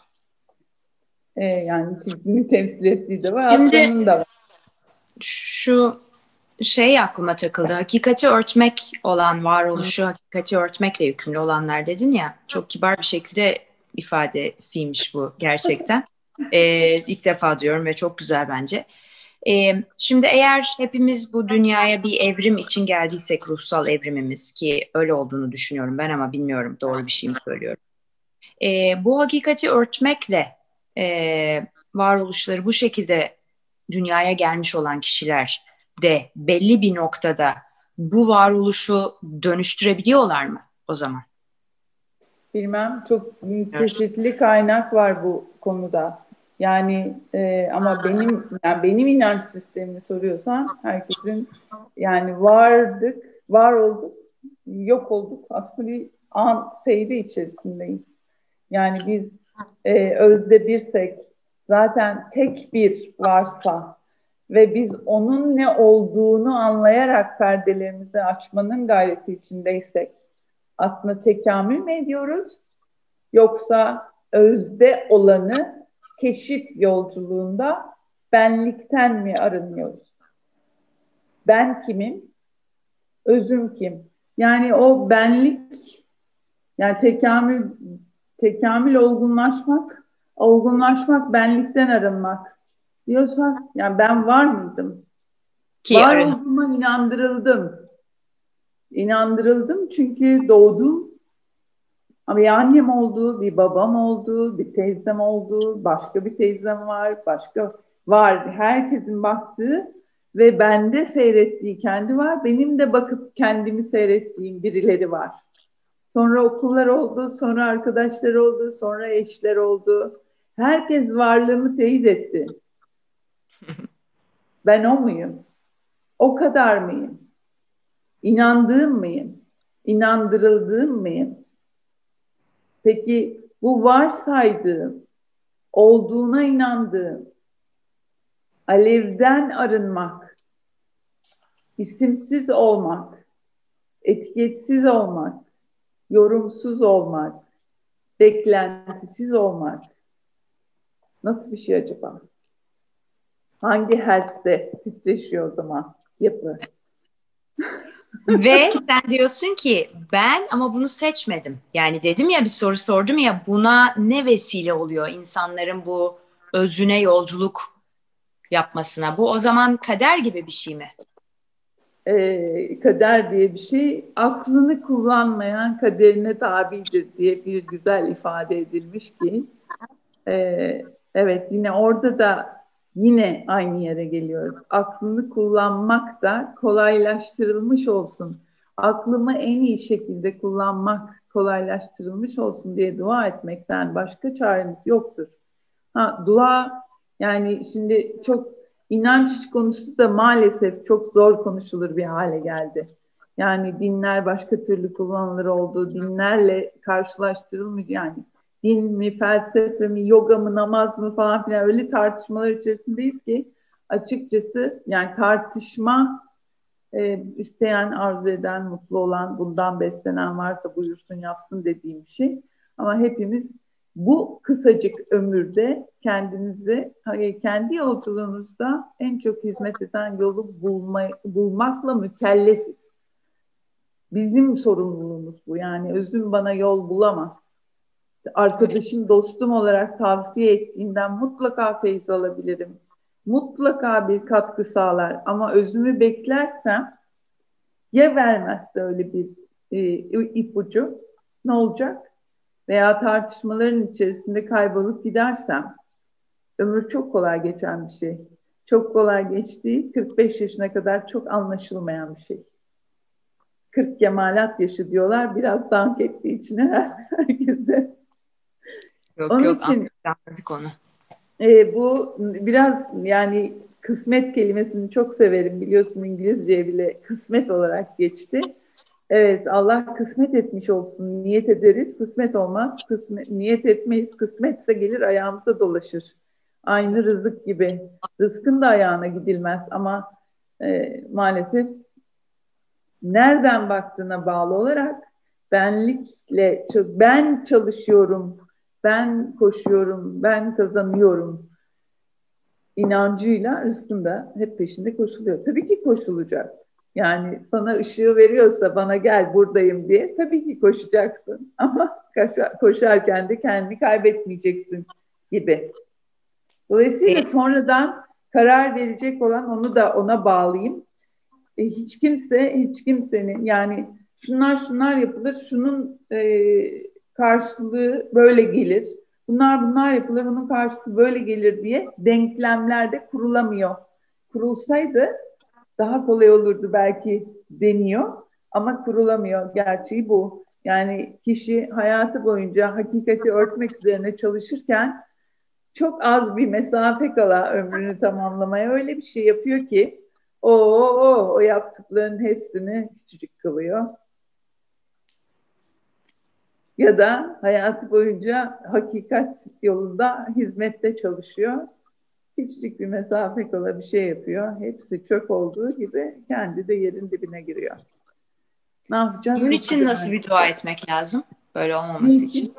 Ee, yani tilkinin temsil ettiği de var, Şimdi, da var. Şu şey aklıma takıldı. Hakikati örtmek olan varoluşu hakikati örtmekle yükümlü olanlar dedin ya. Çok kibar bir şekilde ifadesiymiş bu gerçekten. Ee, ilk defa diyorum ve çok güzel bence. Ee, şimdi eğer hepimiz bu dünyaya bir evrim için geldiysek ruhsal evrimimiz ki öyle olduğunu düşünüyorum ben ama bilmiyorum doğru bir şey mi söylüyorum. Ee, bu hakikati örtmekle e, varoluşları bu şekilde dünyaya gelmiş olan kişiler de belli bir noktada bu varoluşu dönüştürebiliyorlar mı o zaman? Bilmem çok çeşitli kaynak var bu konuda. Yani e, ama benim yani benim inanç sistemimi soruyorsan herkesin yani vardık, var olduk, yok olduk. Aslında bir an seyri içerisindeyiz. Yani biz e, özde birsek zaten tek bir varsa ve biz onun ne olduğunu anlayarak perdelerimizi açmanın gayreti içindeysek aslında tekamül mü ediyoruz yoksa özde olanı keşif yolculuğunda benlikten mi arınıyoruz? Ben kimim? Özüm kim? Yani o benlik yani tekamül tekamül olgunlaşmak, olgunlaşmak benlikten arınmak diyorsan yani ben var mıydım? Ki var arın. olduğuma inandırıldım. İnandırıldım çünkü doğdum ama bir annem oldu, bir babam oldu, bir teyzem oldu, başka bir teyzem var, başka var. Herkesin baktığı ve bende seyrettiği kendi var. Benim de bakıp kendimi seyrettiğim birileri var. Sonra okullar oldu, sonra arkadaşlar oldu, sonra eşler oldu. Herkes varlığımı teyit etti. <laughs> Ben o muyum? O kadar mıyım? İnandığım mıyım? İnandırıldığım mıyım? Peki bu varsaydığım, olduğuna inandığım, alevden arınmak, isimsiz olmak, etiketsiz olmak, yorumsuz olmak, beklentisiz olmak nasıl bir şey acaba? Hangi hertzde titreşiyor o zaman yapı? Ve sen diyorsun ki ben ama bunu seçmedim. Yani dedim ya bir soru sordum ya buna ne vesile oluyor insanların bu özüne yolculuk yapmasına? Bu o zaman kader gibi bir şey mi? Ee, kader diye bir şey aklını kullanmayan kaderine tabidir diye bir güzel ifade edilmiş ki e, evet yine orada da yine aynı yere geliyoruz. Aklını kullanmak da kolaylaştırılmış olsun. Aklımı en iyi şekilde kullanmak kolaylaştırılmış olsun diye dua etmekten başka çaremiz yoktur. Ha, dua yani şimdi çok inanç konusu da maalesef çok zor konuşulur bir hale geldi. Yani dinler başka türlü kullanılır oldu. Dinlerle karşılaştırılmış yani din mi, felsefe mi, yoga mı, namaz mı falan filan öyle tartışmalar içerisindeyiz ki açıkçası yani tartışma e, isteyen, arzu eden, mutlu olan, bundan beslenen varsa buyursun yapsın dediğim şey. Ama hepimiz bu kısacık ömürde kendimizi, kendi yolculuğumuzda en çok hizmet eden yolu bulma, bulmakla mükellefiz. Bizim sorumluluğumuz bu. Yani özüm bana yol bulamaz arkadaşım, dostum olarak tavsiye ettiğinden mutlaka feyiz alabilirim. Mutlaka bir katkı sağlar ama özümü beklersem ya vermezse öyle bir e, ipucu ne olacak? Veya tartışmaların içerisinde kaybolup gidersem ömür çok kolay geçen bir şey. Çok kolay geçtiği 45 yaşına kadar çok anlaşılmayan bir şey. 40 kemalat yaşı diyorlar biraz dank ettiği için <laughs> herkese. Yok Onun yok için, anladık onu. E, bu biraz yani kısmet kelimesini çok severim biliyorsun İngilizceye bile kısmet olarak geçti. Evet Allah kısmet etmiş olsun niyet ederiz kısmet olmaz kısmet, niyet etmeyiz kısmetse gelir ayağımıza dolaşır. Aynı rızık gibi. Rızkın da ayağına gidilmez ama e, maalesef nereden baktığına bağlı olarak benlikle ben çalışıyorum, ben koşuyorum, ben kazanıyorum inancıyla da hep peşinde koşuluyor. Tabii ki koşulacak. Yani sana ışığı veriyorsa bana gel buradayım diye tabii ki koşacaksın. <laughs> Ama koşarken de kendini kaybetmeyeceksin gibi. Dolayısıyla sonradan karar verecek olan onu da ona bağlayayım. E, hiç kimse, hiç kimsenin yani şunlar şunlar yapılır, şunun e, karşılığı böyle gelir. Bunlar bunlar yapılır, bunun karşılığı böyle gelir diye denklemlerde kurulamıyor. Kurulsaydı daha kolay olurdu belki deniyor ama kurulamıyor. Gerçeği bu. Yani kişi hayatı boyunca hakikati örtmek üzerine çalışırken çok az bir mesafe kala ömrünü tamamlamaya öyle bir şey yapıyor ki o o o yaptıklarının hepsini küçücük kılıyor. Ya da hayatı boyunca hakikat yolunda hizmette çalışıyor. Küçücük bir mesafe kala bir şey yapıyor. Hepsi çöp olduğu gibi kendi de yerin dibine giriyor. Ne yapacağız? Bunun için nasıl bir dua etmek lazım? Böyle olmaması için. için.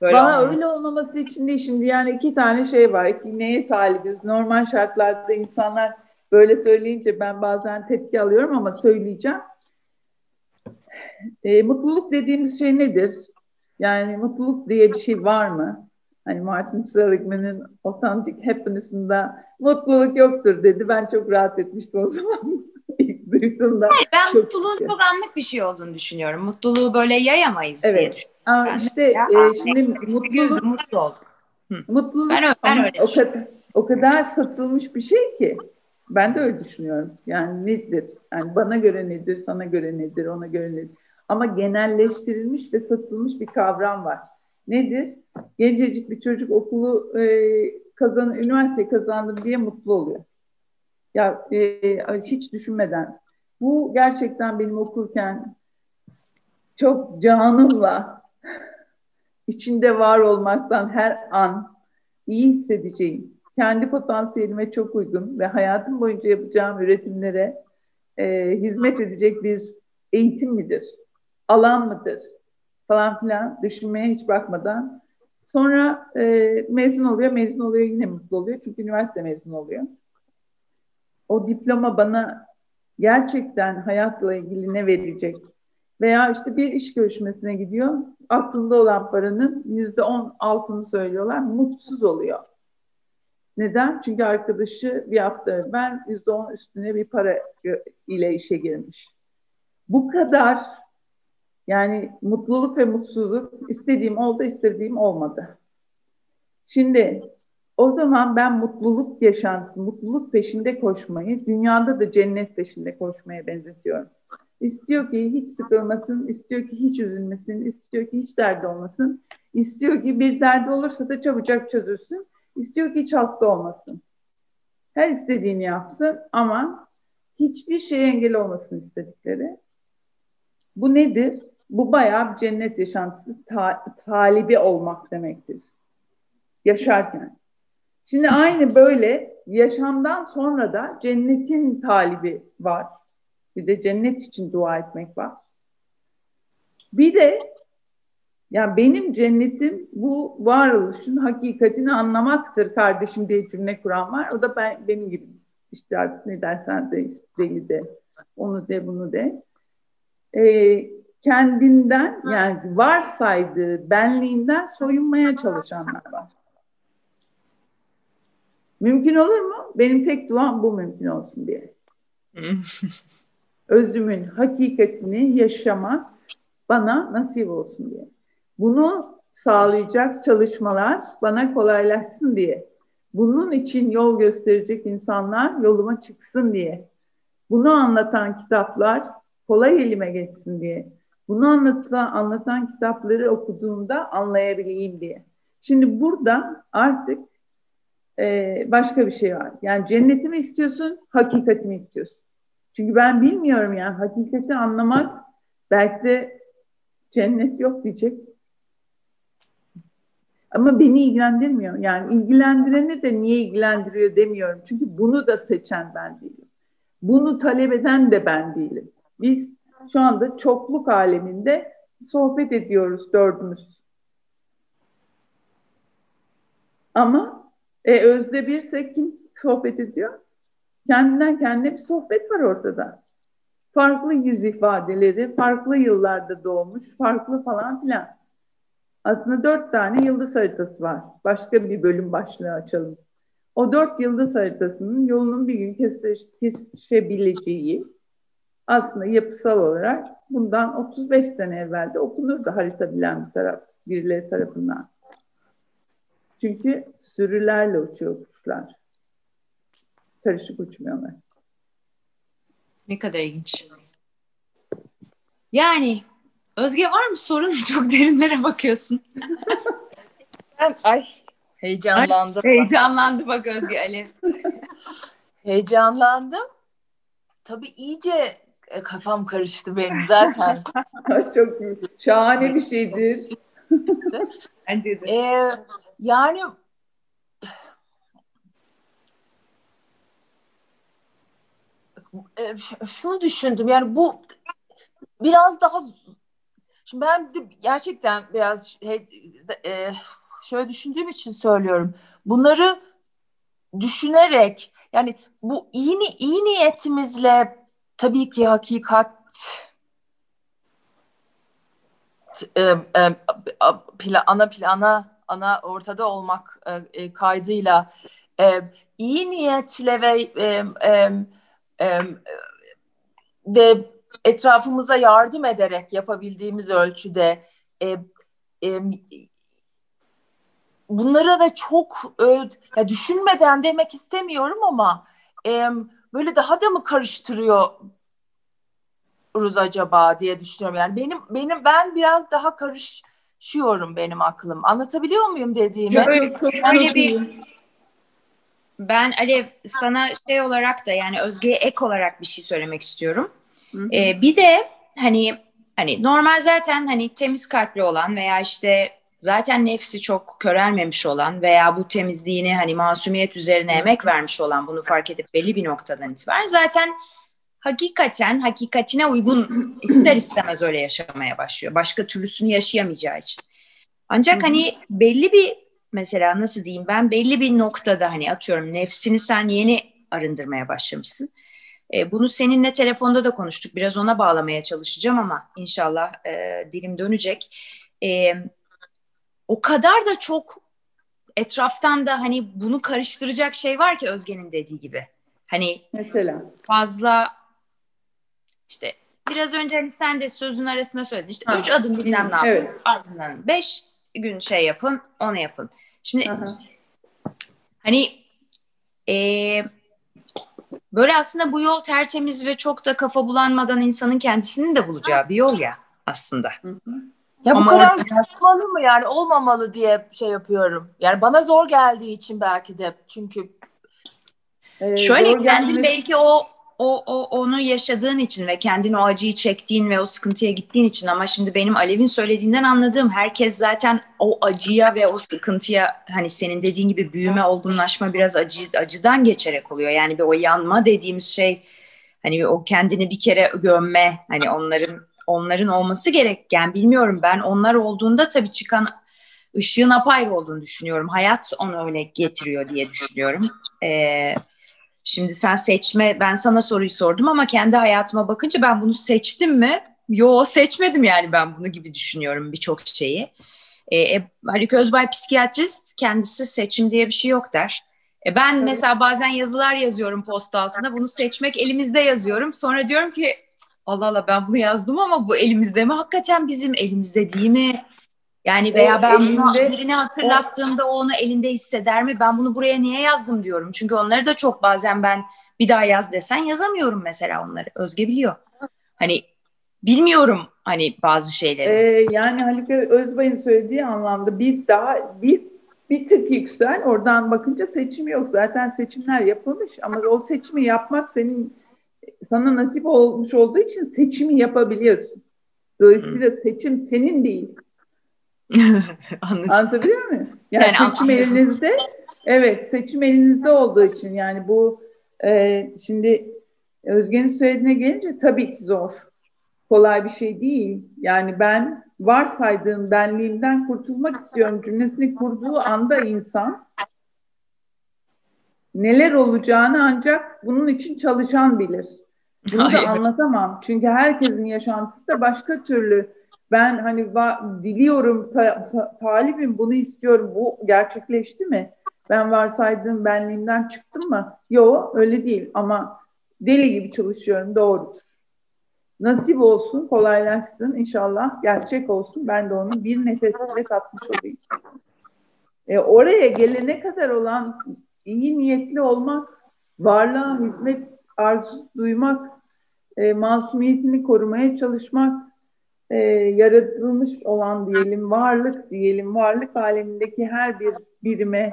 Böyle Bana olmaması. öyle olmaması için değil şimdi yani iki tane şey var. İki, neye talibiz? Normal şartlarda insanlar böyle söyleyince ben bazen tepki alıyorum ama söyleyeceğim. E, mutluluk dediğimiz şey nedir? Yani mutluluk diye bir şey var mı? Hani Martin Seligman'ın Authentic Happiness'ında mutluluk yoktur dedi. Ben çok rahat etmiştim o <laughs> zaman. İlk duyduğumda. Hayır, ben çok mutluluğun çok anlık bir şey olduğunu düşünüyorum. Mutluluğu böyle yayamayız evet. diye düşünüyorum. Aa, işte ya, e, şimdi mutluluk, mutlu olduk. Mutluluk ben, öyle, ben öyle o, kadar, o kadar satılmış bir şey ki ben de öyle düşünüyorum. Yani nedir? Yani bana göre nedir, sana göre nedir, ona göre nedir? Ama genelleştirilmiş ve satılmış bir kavram var. Nedir? Gencecik bir çocuk okulu e, kazan, üniversite kazandım diye mutlu oluyor. Ya e, hiç düşünmeden. Bu gerçekten benim okurken çok canımla <laughs> içinde var olmaktan her an iyi hissedeceğim, kendi potansiyelime çok uygun ve hayatım boyunca yapacağım üretimlere e, hizmet edecek bir eğitim midir? Alan mıdır? Falan filan düşünmeye hiç bakmadan sonra e, mezun oluyor, mezun oluyor yine mutlu oluyor çünkü üniversite mezun oluyor. O diploma bana gerçekten hayatla ilgili ne verecek? Veya işte bir iş görüşmesine gidiyor, aklında olan paranın yüzde on altını söylüyorlar, mutsuz oluyor. Neden? Çünkü arkadaşı bir hafta evvel yüzde on üstüne bir para ile işe girmiş. Bu kadar yani mutluluk ve mutsuzluk istediğim oldu, istediğim olmadı. Şimdi o zaman ben mutluluk yaşantısı, mutluluk peşinde koşmayı, dünyada da cennet peşinde koşmaya benzetiyorum. İstiyor ki hiç sıkılmasın, istiyor ki hiç üzülmesin, istiyor ki hiç derdi olmasın. İstiyor ki bir derdi olursa da çabucak çözülsün. İstiyor ki hiç hasta olmasın. Her istediğini yapsın ama hiçbir şeye engel olmasın istedikleri. Bu nedir? Bu bayağı bir cennet yaşantısı ta talibi olmak demektir. Yaşarken. Şimdi aynı böyle yaşamdan sonra da cennetin talibi var. Bir de cennet için dua etmek var. Bir de yani benim cennetim bu varoluşun hakikatini anlamaktır kardeşim diye cümle kuran var. O da ben benim gibi işte artık ne dersen de deli de onu de bunu de. Ee, kendinden yani varsaydığı benliğinden soyunmaya çalışanlar var. Mümkün olur mu? Benim tek duam bu mümkün olsun diye. <laughs> Özümün hakikatini yaşamak bana nasip olsun diye. Bunu sağlayacak çalışmalar bana kolaylaşsın diye. Bunun için yol gösterecek insanlar yoluma çıksın diye. Bunu anlatan kitaplar kolay elime geçsin diye. Bunu anlatan, anlatan kitapları okuduğumda anlayabileyim diye. Şimdi burada artık e, başka bir şey var. Yani cenneti mi istiyorsun, hakikati mi istiyorsun? Çünkü ben bilmiyorum yani hakikati anlamak belki de cennet yok diyecek Ama beni ilgilendirmiyor. Yani ilgilendireni de niye ilgilendiriyor demiyorum. Çünkü bunu da seçen ben değilim. Bunu talep eden de ben değilim. Biz şu anda çokluk aleminde sohbet ediyoruz dördümüz. Ama e, özde birse kim sohbet ediyor? Kendinden kendine bir sohbet var ortada. Farklı yüz ifadeleri, farklı yıllarda doğmuş, farklı falan filan. Aslında dört tane yıldız haritası var. Başka bir bölüm başlığı açalım. O dört yıldız haritasının yolunun bir gün kesişebileceği aslında yapısal olarak bundan 35 sene evvel de okunurdu harita bilen bir taraf, birileri tarafından. Çünkü sürülerle uçuyor kuşlar. Karışık uçmuyorlar. Ne kadar ilginç. Yani Özge var mı sorun? <laughs> Çok derinlere bakıyorsun. ben, <laughs> ay heyecanlandım. Ay, heyecanlandı bak Özge Ali. <laughs> heyecanlandım. Tabii iyice e, kafam karıştı benim zaten. <laughs> Çok şahane bir şeydir. <laughs> Bence de. Ee, yani e, şunu düşündüm yani bu biraz daha şimdi ben de gerçekten biraz şey, e, şöyle düşündüğüm için söylüyorum bunları düşünerek yani bu iyi iyi niyetimizle tabii ki hakikat e, e, ana plana ana ortada olmak e, kaydıyla iyi niyetle ve ve etrafımıza yardım ederek yapabildiğimiz ölçüde e, e, bunlara da çok e, ya düşünmeden demek istemiyorum ama e, böyle daha da mı karıştırıyoruz acaba diye düşünüyorum. Yani benim benim ben biraz daha karışıyorum benim aklım. Anlatabiliyor muyum dediğimi? Böyle, böyle bir ben Alev sana şey olarak da yani Özge'ye ek olarak bir şey söylemek istiyorum. Ee, bir de hani hani normal zaten hani temiz kalpli olan veya işte zaten nefsi çok körelmemiş olan veya bu temizliğini hani masumiyet üzerine emek vermiş olan bunu fark edip belli bir noktadan itibaren zaten hakikaten hakikatine uygun ister istemez öyle yaşamaya başlıyor. Başka türlüsünü yaşayamayacağı için. Ancak hani belli bir mesela nasıl diyeyim ben belli bir noktada hani atıyorum nefsini sen yeni arındırmaya başlamışsın. E, bunu seninle telefonda da konuştuk. Biraz ona bağlamaya çalışacağım ama inşallah e, dilim dönecek. E, o kadar da çok etraftan da hani bunu karıştıracak şey var ki Özge'nin dediği gibi. Hani mesela fazla işte biraz önce hani sen de sözün arasında söyledin. İşte ha. üç adım bilmem ne yapın. Evet. Ardından beş gün şey yapın, onu yapın. Şimdi Aha. hani e, böyle aslında bu yol tertemiz ve çok da kafa bulanmadan insanın kendisinin de bulacağı bir yol ya aslında. Hı hı. Ya Ama bu kadar olmalı mı yani olmamalı diye şey yapıyorum. Yani bana zor geldiği için belki de çünkü ee, Şöyle kendin belki o o, o onu yaşadığın için ve kendin o acıyı çektiğin ve o sıkıntıya gittiğin için ama şimdi benim Alev'in söylediğinden anladığım herkes zaten o acıya ve o sıkıntıya hani senin dediğin gibi büyüme, olgunlaşma biraz acı, acıdan geçerek oluyor. Yani bir o yanma dediğimiz şey hani o kendini bir kere gömme hani onların onların olması gereken bilmiyorum ben onlar olduğunda tabii çıkan ışığın apayrı olduğunu düşünüyorum. Hayat onu öyle getiriyor diye düşünüyorum. Ee, Şimdi sen seçme, ben sana soruyu sordum ama kendi hayatıma bakınca ben bunu seçtim mi? Yo seçmedim yani ben bunu gibi düşünüyorum birçok şeyi. E, e, Haluk Özbay psikiyatrist kendisi seçim diye bir şey yok der. E, ben mesela bazen yazılar yazıyorum post altına bunu seçmek elimizde yazıyorum. Sonra diyorum ki Allah Allah ben bunu yazdım ama bu elimizde mi? Hakikaten bizim elimizde değil mi? Yani veya o ben elinde, bunu birine hatırlattığımda o, onu elinde hisseder mi? Ben bunu buraya niye yazdım diyorum. Çünkü onları da çok bazen ben bir daha yaz desen yazamıyorum mesela onları. Özge biliyor. Hani bilmiyorum hani bazı şeyleri. Ee, yani Haluk Özbay'ın söylediği anlamda bir daha bir bir tık yüksel oradan bakınca seçim yok. Zaten seçimler yapılmış ama o seçimi yapmak senin sana nasip olmuş olduğu için seçimi yapabiliyorsun. Dolayısıyla Hı. seçim senin değil. <laughs> Anladım. Anlatabiliyor muyum? Yani, yani seçim elinizde, evet seçim elinizde olduğu için yani bu e, şimdi Özge'nin söylediğine gelince tabii ki zor. Kolay bir şey değil. Yani ben varsaydığım benliğimden kurtulmak istiyorum cümlesini kurduğu anda insan neler olacağını ancak bunun için çalışan bilir. Bunu da anlatamam. Çünkü herkesin yaşantısı da başka türlü. Ben hani va- diliyorum, ta- ta- talibim bunu istiyorum. Bu gerçekleşti mi? Ben varsaydığım benliğimden çıktım mı? Yok öyle değil ama deli gibi çalışıyorum doğrudur. Nasip olsun, kolaylaşsın inşallah, gerçek olsun. Ben de onu bir nefes bile tatmış olayım. E, oraya gelene kadar olan iyi niyetli olmak, varlığa hizmet arzusu duymak, e, masumiyetini korumaya çalışmak, e, yaratılmış olan diyelim varlık diyelim varlık alemindeki her bir birime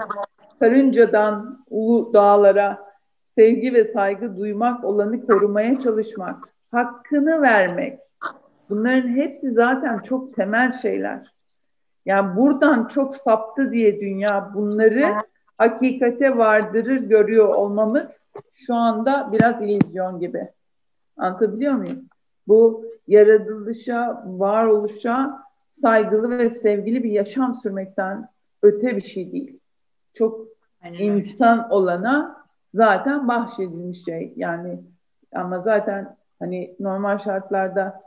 karıncadan ulu dağlara sevgi ve saygı duymak olanı korumaya çalışmak, hakkını vermek. Bunların hepsi zaten çok temel şeyler. Yani buradan çok saptı diye dünya bunları hakikate vardırır görüyor olmamız şu anda biraz illüzyon gibi. Anlatabiliyor muyum? Bu yaratılışa, varoluşa saygılı ve sevgili bir yaşam sürmekten öte bir şey değil. Çok Aynen insan öyle. olana zaten bahşedilmiş şey. Yani ama zaten hani normal şartlarda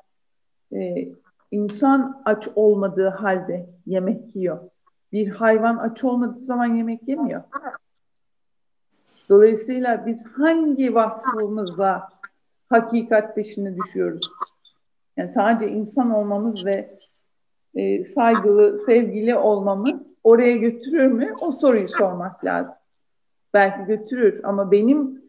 e, insan aç olmadığı halde yemek yiyor. Bir hayvan aç olmadığı zaman yemek yemiyor. Dolayısıyla biz hangi vasfımızla hakikat peşine düşüyoruz? Yani sadece insan olmamız ve e, saygılı, sevgili olmamız oraya götürür mü? O soruyu sormak lazım. Belki götürür ama benim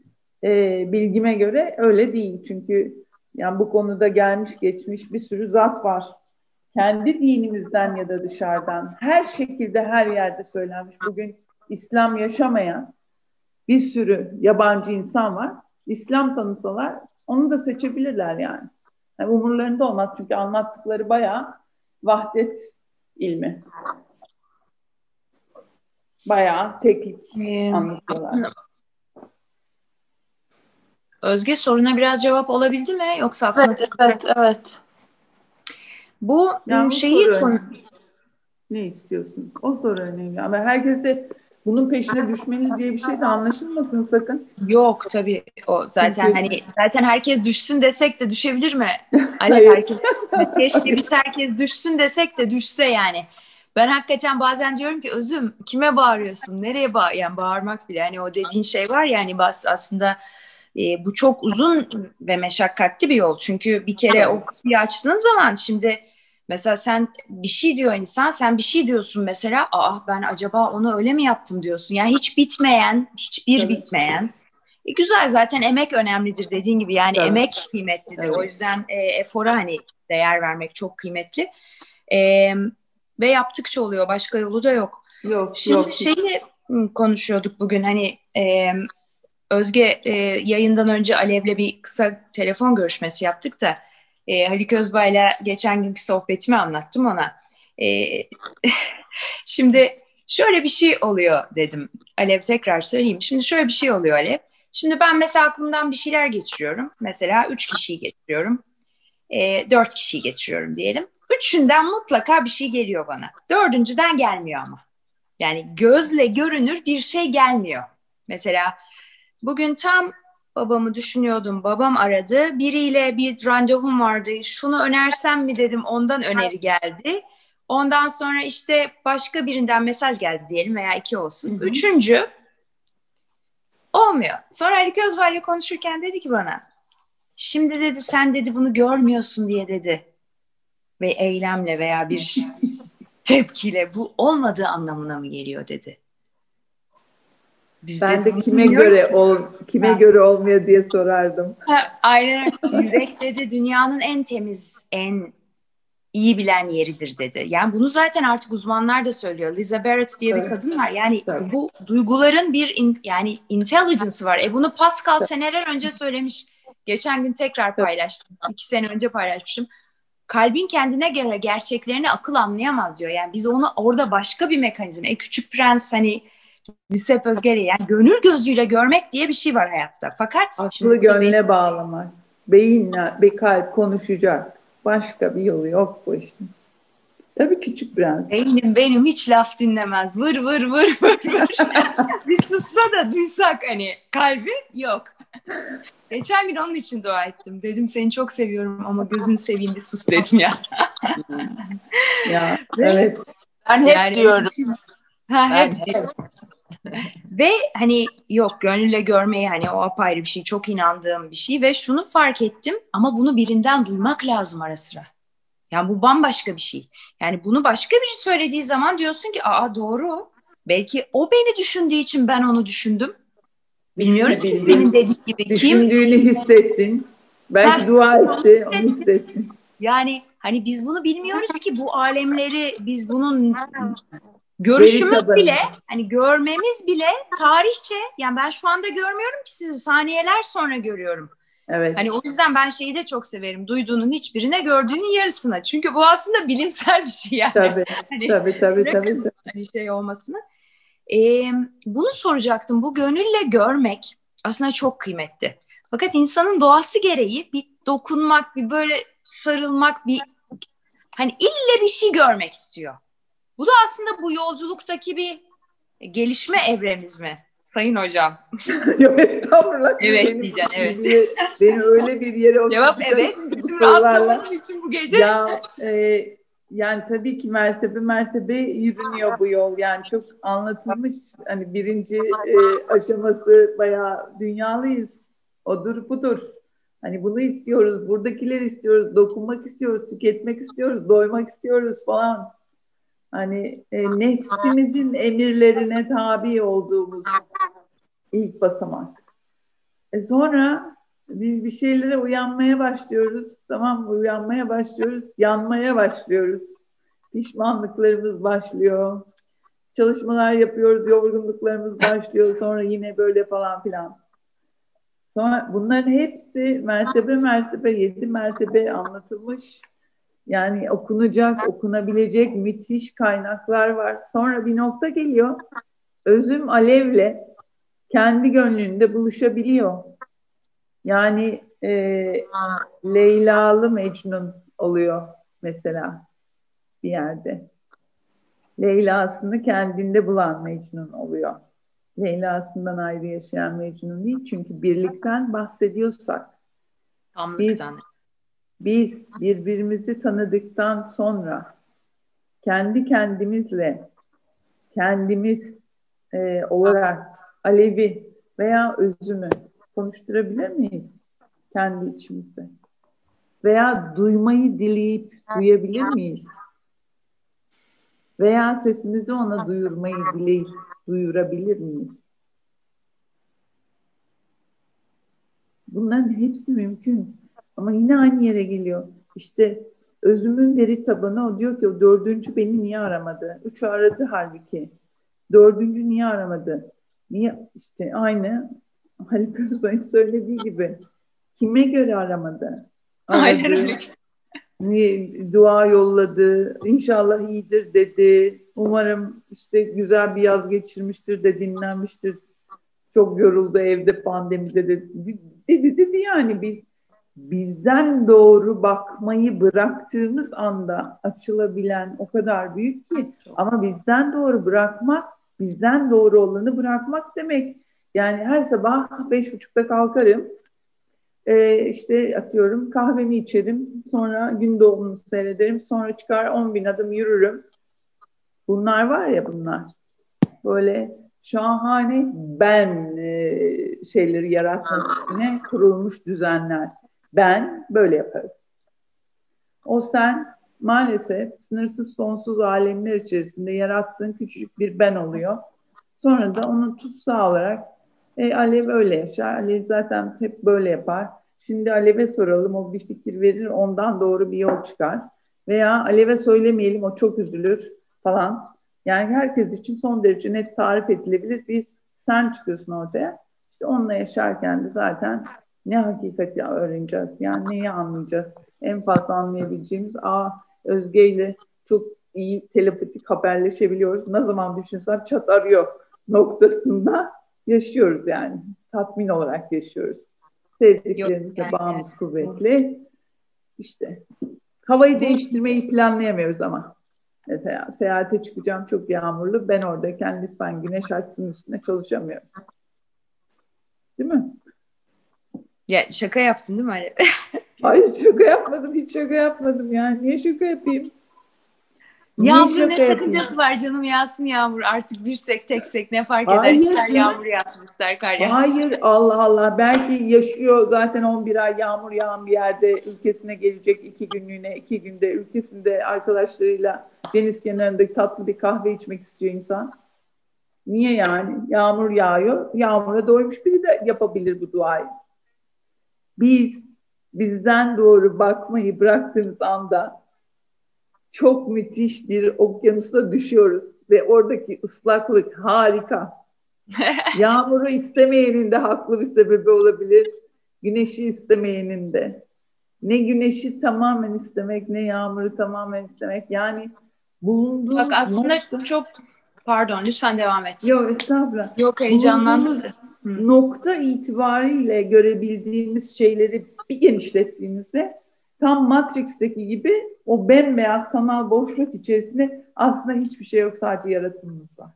e, bilgime göre öyle değil. Çünkü yani bu konuda gelmiş geçmiş bir sürü zat var. Kendi dinimizden ya da dışarıdan her şekilde her yerde söylenmiş. Bugün İslam yaşamayan bir sürü yabancı insan var. İslam tanısalar onu da seçebilirler yani. yani umurlarında olmaz çünkü anlattıkları bayağı vahdet ilmi. Bayağı teknik ee, anlatıyorlar. Özge soruna biraz cevap olabildi mi? Yoksa aklına evet, evet, evet. Bu ya şeyi soru ne istiyorsun? O soru önemli. Ama herkes de bunun peşine düşmeli diye bir şey de anlaşılmasın sakın. Yok tabii o zaten Çünkü... hani zaten herkes düşsün desek de düşebilir mi? <laughs> Hani herkes keşke biz herkes düşsün desek de düşse yani. Ben hakikaten bazen diyorum ki özüm kime bağırıyorsun? Nereye bağır? Yani bağırmak bile hani o dediğin şey var ya hani bas aslında e, bu çok uzun ve meşakkatli bir yol. Çünkü bir kere o kapıyı açtığın zaman şimdi Mesela sen bir şey diyor insan, sen bir şey diyorsun mesela, aa ben acaba onu öyle mi yaptım diyorsun. Yani hiç bitmeyen, hiçbir evet. bitmeyen. E, güzel zaten emek önemlidir dediğin gibi yani evet. emek kıymetlidir. Evet. O yüzden e, efora hani değer vermek çok kıymetli. E, ve yaptıkça oluyor, başka yolu da yok. Yok, Şimdi yok. şeyi konuşuyorduk bugün hani e, Özge e, yayından önce Alev'le bir kısa telefon görüşmesi yaptık da e, Haluk Özbay'la geçen günkü sohbetimi anlattım ona. E, <laughs> şimdi şöyle bir şey oluyor dedim. Alev tekrar söyleyeyim. Şimdi şöyle bir şey oluyor Alev. Şimdi ben mesela aklımdan bir şeyler geçiriyorum. Mesela üç kişiyi geçiriyorum. E, dört kişiyi geçiriyorum diyelim. Üçünden mutlaka bir şey geliyor bana. Dördüncüden gelmiyor ama. Yani gözle görünür bir şey gelmiyor. Mesela bugün tam babamı düşünüyordum. Babam aradı. Biriyle bir randevum vardı. Şunu önersem mi dedim. Ondan öneri geldi. Ondan sonra işte başka birinden mesaj geldi diyelim veya iki olsun. Hı hı. Üçüncü olmuyor. Sonra Ali Közbay'la konuşurken dedi ki bana şimdi dedi sen dedi bunu görmüyorsun diye dedi. Ve eylemle veya bir <laughs> tepkiyle bu olmadığı anlamına mı geliyor dedi. Biz ben de kime göre ol, kime ha. göre olmuyor diye sorardım. Ha, aynen. Yürek dedi dünyanın en temiz, en iyi bilen yeridir dedi. Yani bunu zaten artık uzmanlar da söylüyor. Liza Barrett diye evet. bir kadın var. Yani evet. bu duyguların bir in, yani intelligence'ı var. E bunu Pascal evet. seneler önce söylemiş. Geçen gün tekrar paylaştım. İki sene önce paylaşmışım. kalbin kendine göre gerçeklerini akıl anlayamaz diyor. Yani biz onu orada başka bir mekanizma. E, Küçük Prens hani Lisep Özger'i yani gönül gözüyle görmek diye bir şey var hayatta. Fakat aklı gönle benim... bağlamak. Beyinle bir kalp konuşacak. Başka bir yolu yok bu işin. Tabii küçük prens. Beynim benim hiç laf dinlemez. Vır vır vır vır vır. <laughs> bir sussa da duysak hani kalbi yok. <laughs> Geçen gün onun için dua ettim. Dedim seni çok seviyorum ama gözünü seveyim bir sus dedim ya. <laughs> ya evet. Ben hep yani, diyorum. Ha, hep diyorum. <laughs> ve hani yok gönülle görmeyi hani o apayrı bir şey çok inandığım bir şey ve şunu fark ettim ama bunu birinden duymak lazım ara sıra. Yani bu bambaşka bir şey. Yani bunu başka biri söylediği zaman diyorsun ki aa doğru. Belki o beni düşündüğü için ben onu düşündüm. Bilmiyoruz ki senin dediğin gibi. Düşündüğünü kim? hissettin. Belki ha, dua etti, onu hissettin. Yani hani biz bunu bilmiyoruz ki bu alemleri biz bunun görüşümüz bile hani görmemiz bile tarihçe yani ben şu anda görmüyorum ki sizi saniyeler sonra görüyorum. Evet. Hani o yüzden ben şeyi de çok severim. Duyduğunun hiçbirine gördüğünün yarısına. Çünkü bu aslında bilimsel bir şey yani. Tabii <laughs> hani, tabii tabii. tabii. Hani şey olmasını. Ee, bunu soracaktım. Bu gönülle görmek aslında çok kıymetli. Fakat insanın doğası gereği bir dokunmak, bir böyle sarılmak, bir hani ille bir şey görmek istiyor. Bu da aslında bu yolculuktaki bir gelişme evremiz mi? Sayın hocam. <laughs> Yok estağfurullah. Evet beni, diyeceğim evet. Beni, beni öyle bir yere Cevap evet. Bizim rahatlamamız için bu gece. Ya e, yani tabii ki mertebe mertebe yürünüyor bu yol. Yani çok anlatılmış hani birinci e, aşaması bayağı dünyalıyız. Odur budur. Hani bunu istiyoruz, buradakiler istiyoruz, dokunmak istiyoruz, tüketmek istiyoruz, doymak istiyoruz falan. Hani e, nefsimizin emirlerine tabi olduğumuz ilk basamak. E sonra biz bir şeylere uyanmaya başlıyoruz. Tamam? Uyanmaya başlıyoruz. Yanmaya başlıyoruz. Pişmanlıklarımız başlıyor. Çalışmalar yapıyoruz. Yorgunluklarımız başlıyor. Sonra yine böyle falan filan. Sonra bunların hepsi mertebe mertebe, yedi mertebe anlatılmış. Yani okunacak, okunabilecek müthiş kaynaklar var. Sonra bir nokta geliyor. Özüm alevle kendi gönlünde buluşabiliyor. Yani e, Leyla'lı Mecnun oluyor mesela bir yerde. Leyla'sını kendinde bulan Mecnun oluyor. Leyla'sından ayrı yaşayan Mecnun değil. Çünkü birlikten bahsediyorsak Tamlıktan. Biz, biz birbirimizi tanıdıktan sonra kendi kendimizle kendimiz e, olarak Alevi veya özümü konuşturabilir miyiz kendi içimizde? Veya duymayı dileyip duyabilir miyiz? Veya sesimizi ona duyurmayı dileyip duyurabilir miyiz? Bunların hepsi mümkün. Ama yine aynı yere geliyor. İşte özümün veri tabanı o diyor ki o dördüncü beni niye aramadı? Üç aradı halbuki. Dördüncü niye aramadı? Niye? işte aynı Haluk Özbay'ın söylediği gibi. Kime göre aramadı? Aynen öyle. Dua yolladı. İnşallah iyidir dedi. Umarım işte güzel bir yaz geçirmiştir de dinlenmiştir. Çok yoruldu evde pandemide de dedi dedi yani biz bizden doğru bakmayı bıraktığımız anda açılabilen o kadar büyük ki ama bizden doğru bırakmak bizden doğru olanı bırakmak demek. Yani her sabah beş buçukta kalkarım. Ee, işte atıyorum kahvemi içerim. Sonra gün doğumunu seyrederim. Sonra çıkar on bin adım yürürüm. Bunlar var ya bunlar. Böyle şahane ben e, şeyleri yaratmak üstüne kurulmuş düzenler. Ben böyle yaparım. O sen maalesef sınırsız sonsuz alemler içerisinde yarattığın küçücük bir ben oluyor. Sonra da onu tutsağı olarak e, Alev öyle yaşar. Alev zaten hep böyle yapar. Şimdi Alev'e soralım o bir fikir verir ondan doğru bir yol çıkar. Veya Alev'e söylemeyelim o çok üzülür falan. Yani herkes için son derece net tarif edilebilir bir sen çıkıyorsun ortaya. İşte onunla yaşarken de zaten ne hakikati öğreneceğiz? Yani neyi anlayacağız? En fazla anlayabileceğimiz a Özge ile çok iyi telepatik haberleşebiliyoruz. Ne zaman düşünsem çat arıyor noktasında yaşıyoruz yani. Tatmin olarak yaşıyoruz. Sevdiklerimizle yani. bağımız kuvvetli. İşte havayı değiştirmeyi planlayamıyoruz ama. Mesela seyahate çıkacağım çok yağmurlu. Ben oradayken lütfen güneş açsın üstüne çalışamıyorum. Değil mi? Ya şaka yaptın değil mi Ali? <laughs> Hayır şaka yapmadım. Hiç şaka yapmadım yani. Niye şaka yapayım? Yağmurun ne sakıncası var canım yağsın yağmur. Artık birsek teksek ne fark eder? Hayır, ister yağmur yağsın ister kar yağsın. Hayır Allah Allah. Belki yaşıyor zaten 11 ay yağmur yağan bir yerde ülkesine gelecek iki günlüğüne iki günde ülkesinde arkadaşlarıyla deniz kenarında tatlı bir kahve içmek istiyor insan. Niye yani? Yağmur yağıyor. Yağmura doymuş biri de yapabilir bu duayı. Biz bizden doğru bakmayı bıraktığımız anda çok müthiş bir okyanusa düşüyoruz ve oradaki ıslaklık harika. <laughs> Yağmuru istemeyenin de haklı bir sebebi olabilir. Güneşi istemeyenin de. Ne güneşi tamamen istemek ne yağmuru tamamen istemek. Yani bulunduğu Bak aslında nokta... çok pardon lütfen devam et. Yok estağfurullah. Yok heyecanlandım. Nokta itibariyle görebildiğimiz şeyleri bir genişlettiğimizde tam Matrix'teki gibi o bembeyaz sanal boşluk içerisinde aslında hiçbir şey yok sadece yaratımımız var.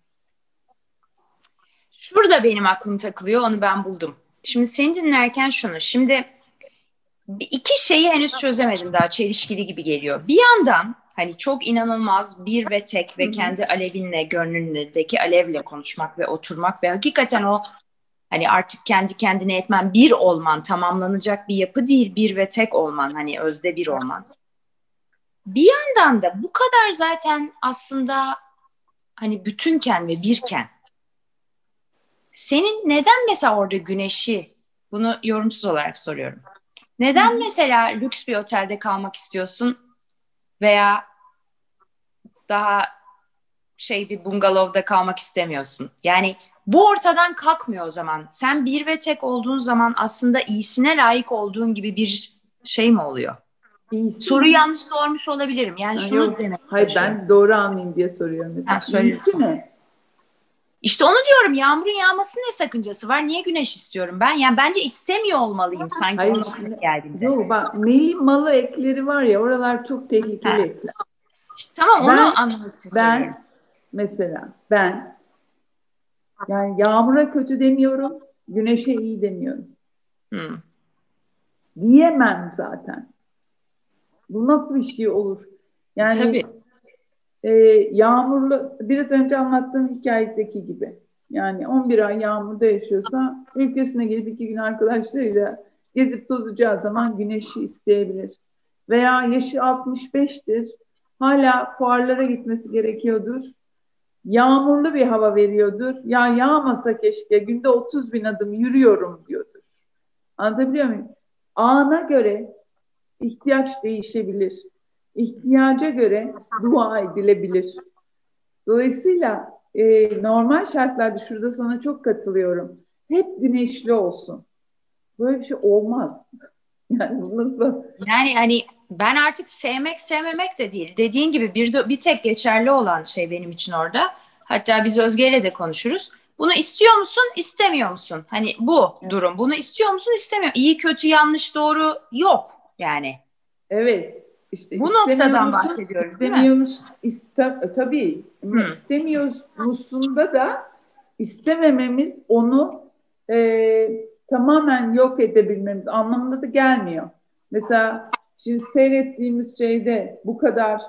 Şurada benim aklım takılıyor onu ben buldum. Şimdi seni dinlerken şunu şimdi iki şeyi henüz çözemedim daha çelişkili gibi geliyor. Bir yandan hani çok inanılmaz bir ve tek ve kendi alevinle gönlündeki alevle konuşmak ve oturmak ve hakikaten o Hani artık kendi kendine etmen bir olman, tamamlanacak bir yapı değil, bir ve tek olman, hani özde bir olman. Bir yandan da bu kadar zaten aslında hani bütünken ve birken senin neden mesela orada güneşi bunu yorumsuz olarak soruyorum. Neden mesela lüks bir otelde kalmak istiyorsun veya daha şey bir bungalovda kalmak istemiyorsun? Yani bu ortadan kalkmıyor o zaman. Sen bir ve tek olduğun zaman aslında iyisine layık olduğun gibi bir şey mi oluyor? İyisi. Soru yanlış sormuş olabilirim. Yani şunu yok, demek Hayır ben doğru anlayayım diye soruyorum. Ha, İyisi ne? İşte onu diyorum. Yağmurun yağması ne sakıncası var? Niye güneş istiyorum ben? Yani bence istemiyor olmalıyım sanki Hayır, o noktaya geldiğimde. Yok bak meli malı ekleri var ya oralar çok tehlikeli ha. İşte tamam ben, onu anlamak için Ben mesela ben yani yağmura kötü demiyorum, güneşe iyi demiyorum. Hmm. Diyemem zaten. Bu nasıl bir şey olur? Yani Tabii. E, yağmurlu, biraz önce anlattığım hikayedeki gibi. Yani 11 ay yağmurda yaşıyorsa ülkesine gelip iki gün arkadaşlarıyla gezip tozacağı zaman güneşi isteyebilir. Veya yaşı 65'tir. Hala fuarlara gitmesi gerekiyordur yağmurlu bir hava veriyordur. Ya yağmasa keşke günde 30 bin adım yürüyorum diyordur. Anlatabiliyor muyum? Ana göre ihtiyaç değişebilir. İhtiyaca göre dua edilebilir. Dolayısıyla e, normal şartlarda şurada sana çok katılıyorum. Hep güneşli olsun. Böyle bir şey olmaz. <laughs> Yani nasıl? Yani hani ben artık sevmek sevmemek de değil. Dediğin gibi bir, bir tek geçerli olan şey benim için orada. Hatta biz Özge ile de konuşuruz. Bunu istiyor musun, istemiyor musun? Hani bu evet. durum. Bunu istiyor musun, istemiyor. İyi, kötü, yanlış, doğru yok yani. Evet. İşte bu noktadan bahsediyoruz değil mi? Iste, tabii. Hmm. İstemiyor musun'da da istemememiz onu e, tamamen yok edebilmemiz anlamında da gelmiyor. Mesela Şimdi seyrettiğimiz şeyde bu kadar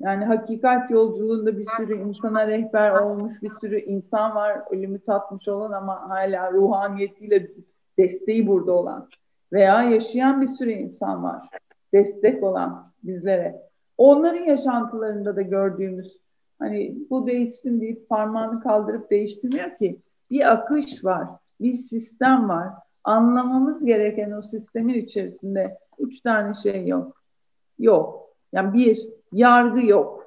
yani hakikat yolculuğunda bir sürü insana rehber olmuş bir sürü insan var ölümü tatmış olan ama hala ruhaniyetiyle desteği burada olan veya yaşayan bir sürü insan var destek olan bizlere. Onların yaşantılarında da gördüğümüz hani bu değiştim deyip parmağını kaldırıp değiştirmiyor ki bir akış var, bir sistem var. Anlamamız gereken o sistemin içerisinde üç tane şey yok. Yok. Yani bir, yargı yok.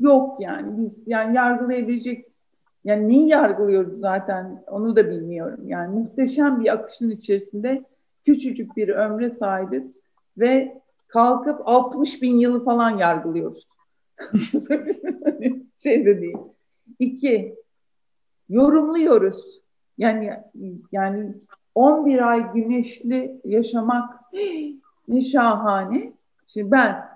Yok yani biz yani yargılayabilecek yani neyi yargılıyoruz zaten onu da bilmiyorum. Yani muhteşem bir akışın içerisinde küçücük bir ömre sahibiz ve kalkıp 60 bin yılı falan yargılıyoruz. <laughs> şey de değil. İki, yorumluyoruz. Yani yani 11 ay güneşli yaşamak ne şahane. Şimdi ben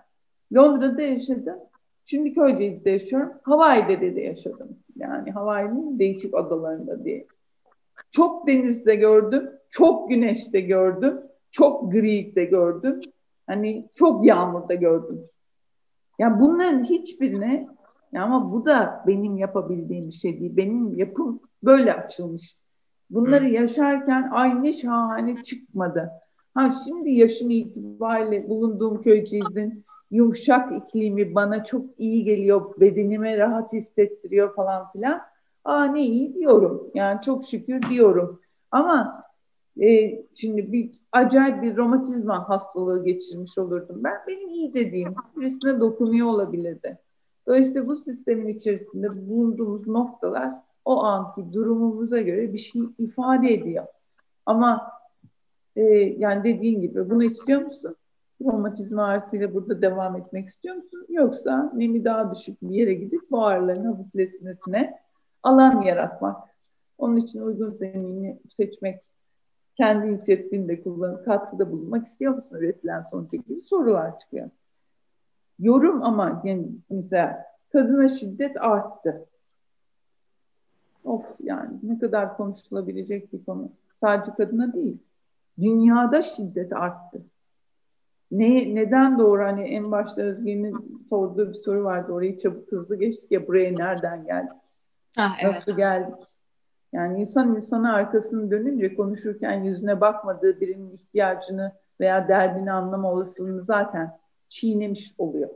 Londra'da yaşadım. Şimdi Köyceğiz'de yaşıyorum. Hawaii'de de yaşadım. Yani Hawaii'nin değişik adalarında diye. Çok denizde gördüm. Çok güneşte gördüm. Çok gri'de gördüm. Hani çok yağmurda gördüm. Yani bunların hiçbirine ya ama bu da benim yapabildiğim bir şey değil. Benim yapım böyle açılmış. Bunları Hı. yaşarken aynı şahane çıkmadı. Ha şimdi yaşım itibariyle bulunduğum köyceğizin yumuşak iklimi bana çok iyi geliyor, bedenime rahat hissettiriyor falan filan. Aa ne iyi diyorum. Yani çok şükür diyorum. Ama e, şimdi bir acayip bir romatizma hastalığı geçirmiş olurdum ben. Benim iyi dediğim birisine dokunuyor olabilirdi. Dolayısıyla bu sistemin içerisinde bulunduğumuz noktalar o anki durumumuza göre bir şey ifade ediyor. Ama e, yani dediğin gibi bunu istiyor musun? Romatizma ağrısıyla burada devam etmek istiyor musun? Yoksa nemi daha düşük bir yere gidip bu ağrıların hafifletmesine alan yaratmak. Onun için uygun zemini seçmek, kendi inisiyatifini de kullanıp katkıda bulunmak istiyor musun üretilen sonuca gibi sorular çıkıyor. Yorum ama yani mesela kadına şiddet arttı. Of yani ne kadar konuşulabilecek bir konu. Sadece kadına değil. Dünyada şiddet arttı. Ne, neden doğru hani en başta Özge'nin sorduğu bir soru vardı. Orayı çabuk hızlı geçtik ya buraya nereden geldik? Ha, evet. Nasıl geldik? Yani insan insana arkasını dönünce konuşurken yüzüne bakmadığı birinin ihtiyacını veya derdini anlama olasılığını zaten çiğnemiş oluyor.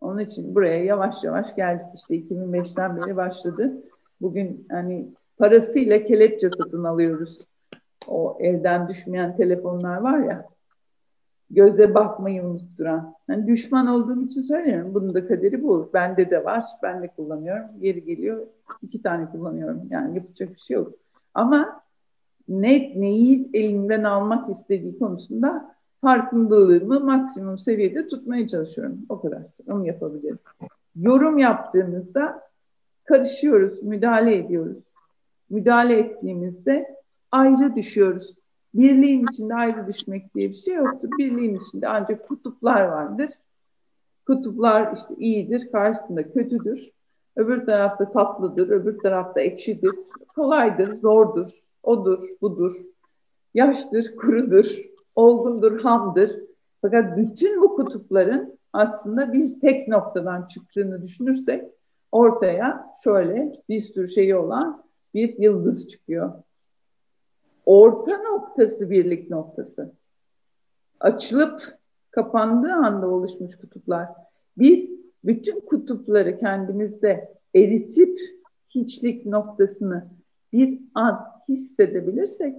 Onun için buraya yavaş yavaş geldik işte 2005'ten beri başladı. Bugün hani parasıyla kelepçe satın alıyoruz. O elden düşmeyen telefonlar var ya göze bakmayı unutturan. Yani düşman olduğum için söylüyorum. Bunun da kaderi bu. Bende de var. Ben de kullanıyorum. Yeri geliyor iki tane kullanıyorum. Yani yapacak bir şey yok. Ama ne, neyi elimden almak istediği konusunda farkındalığımı maksimum seviyede tutmaya çalışıyorum. O kadar. Onu yapabilirim. Yorum yaptığımızda karışıyoruz, müdahale ediyoruz. Müdahale ettiğimizde ayrı düşüyoruz. Birliğin içinde ayrı düşmek diye bir şey yoktur. Birliğin içinde ancak kutuplar vardır. Kutuplar işte iyidir, karşısında kötüdür. Öbür tarafta tatlıdır, öbür tarafta ekşidir. Kolaydır, zordur, odur, budur. Yaştır, kurudur, olgundur, hamdır. Fakat bütün bu kutupların aslında bir tek noktadan çıktığını düşünürsek ortaya şöyle bir sürü şeyi olan bir yıldız çıkıyor orta noktası birlik noktası. Açılıp kapandığı anda oluşmuş kutuplar. Biz bütün kutupları kendimizde eritip hiçlik noktasını bir an hissedebilirsek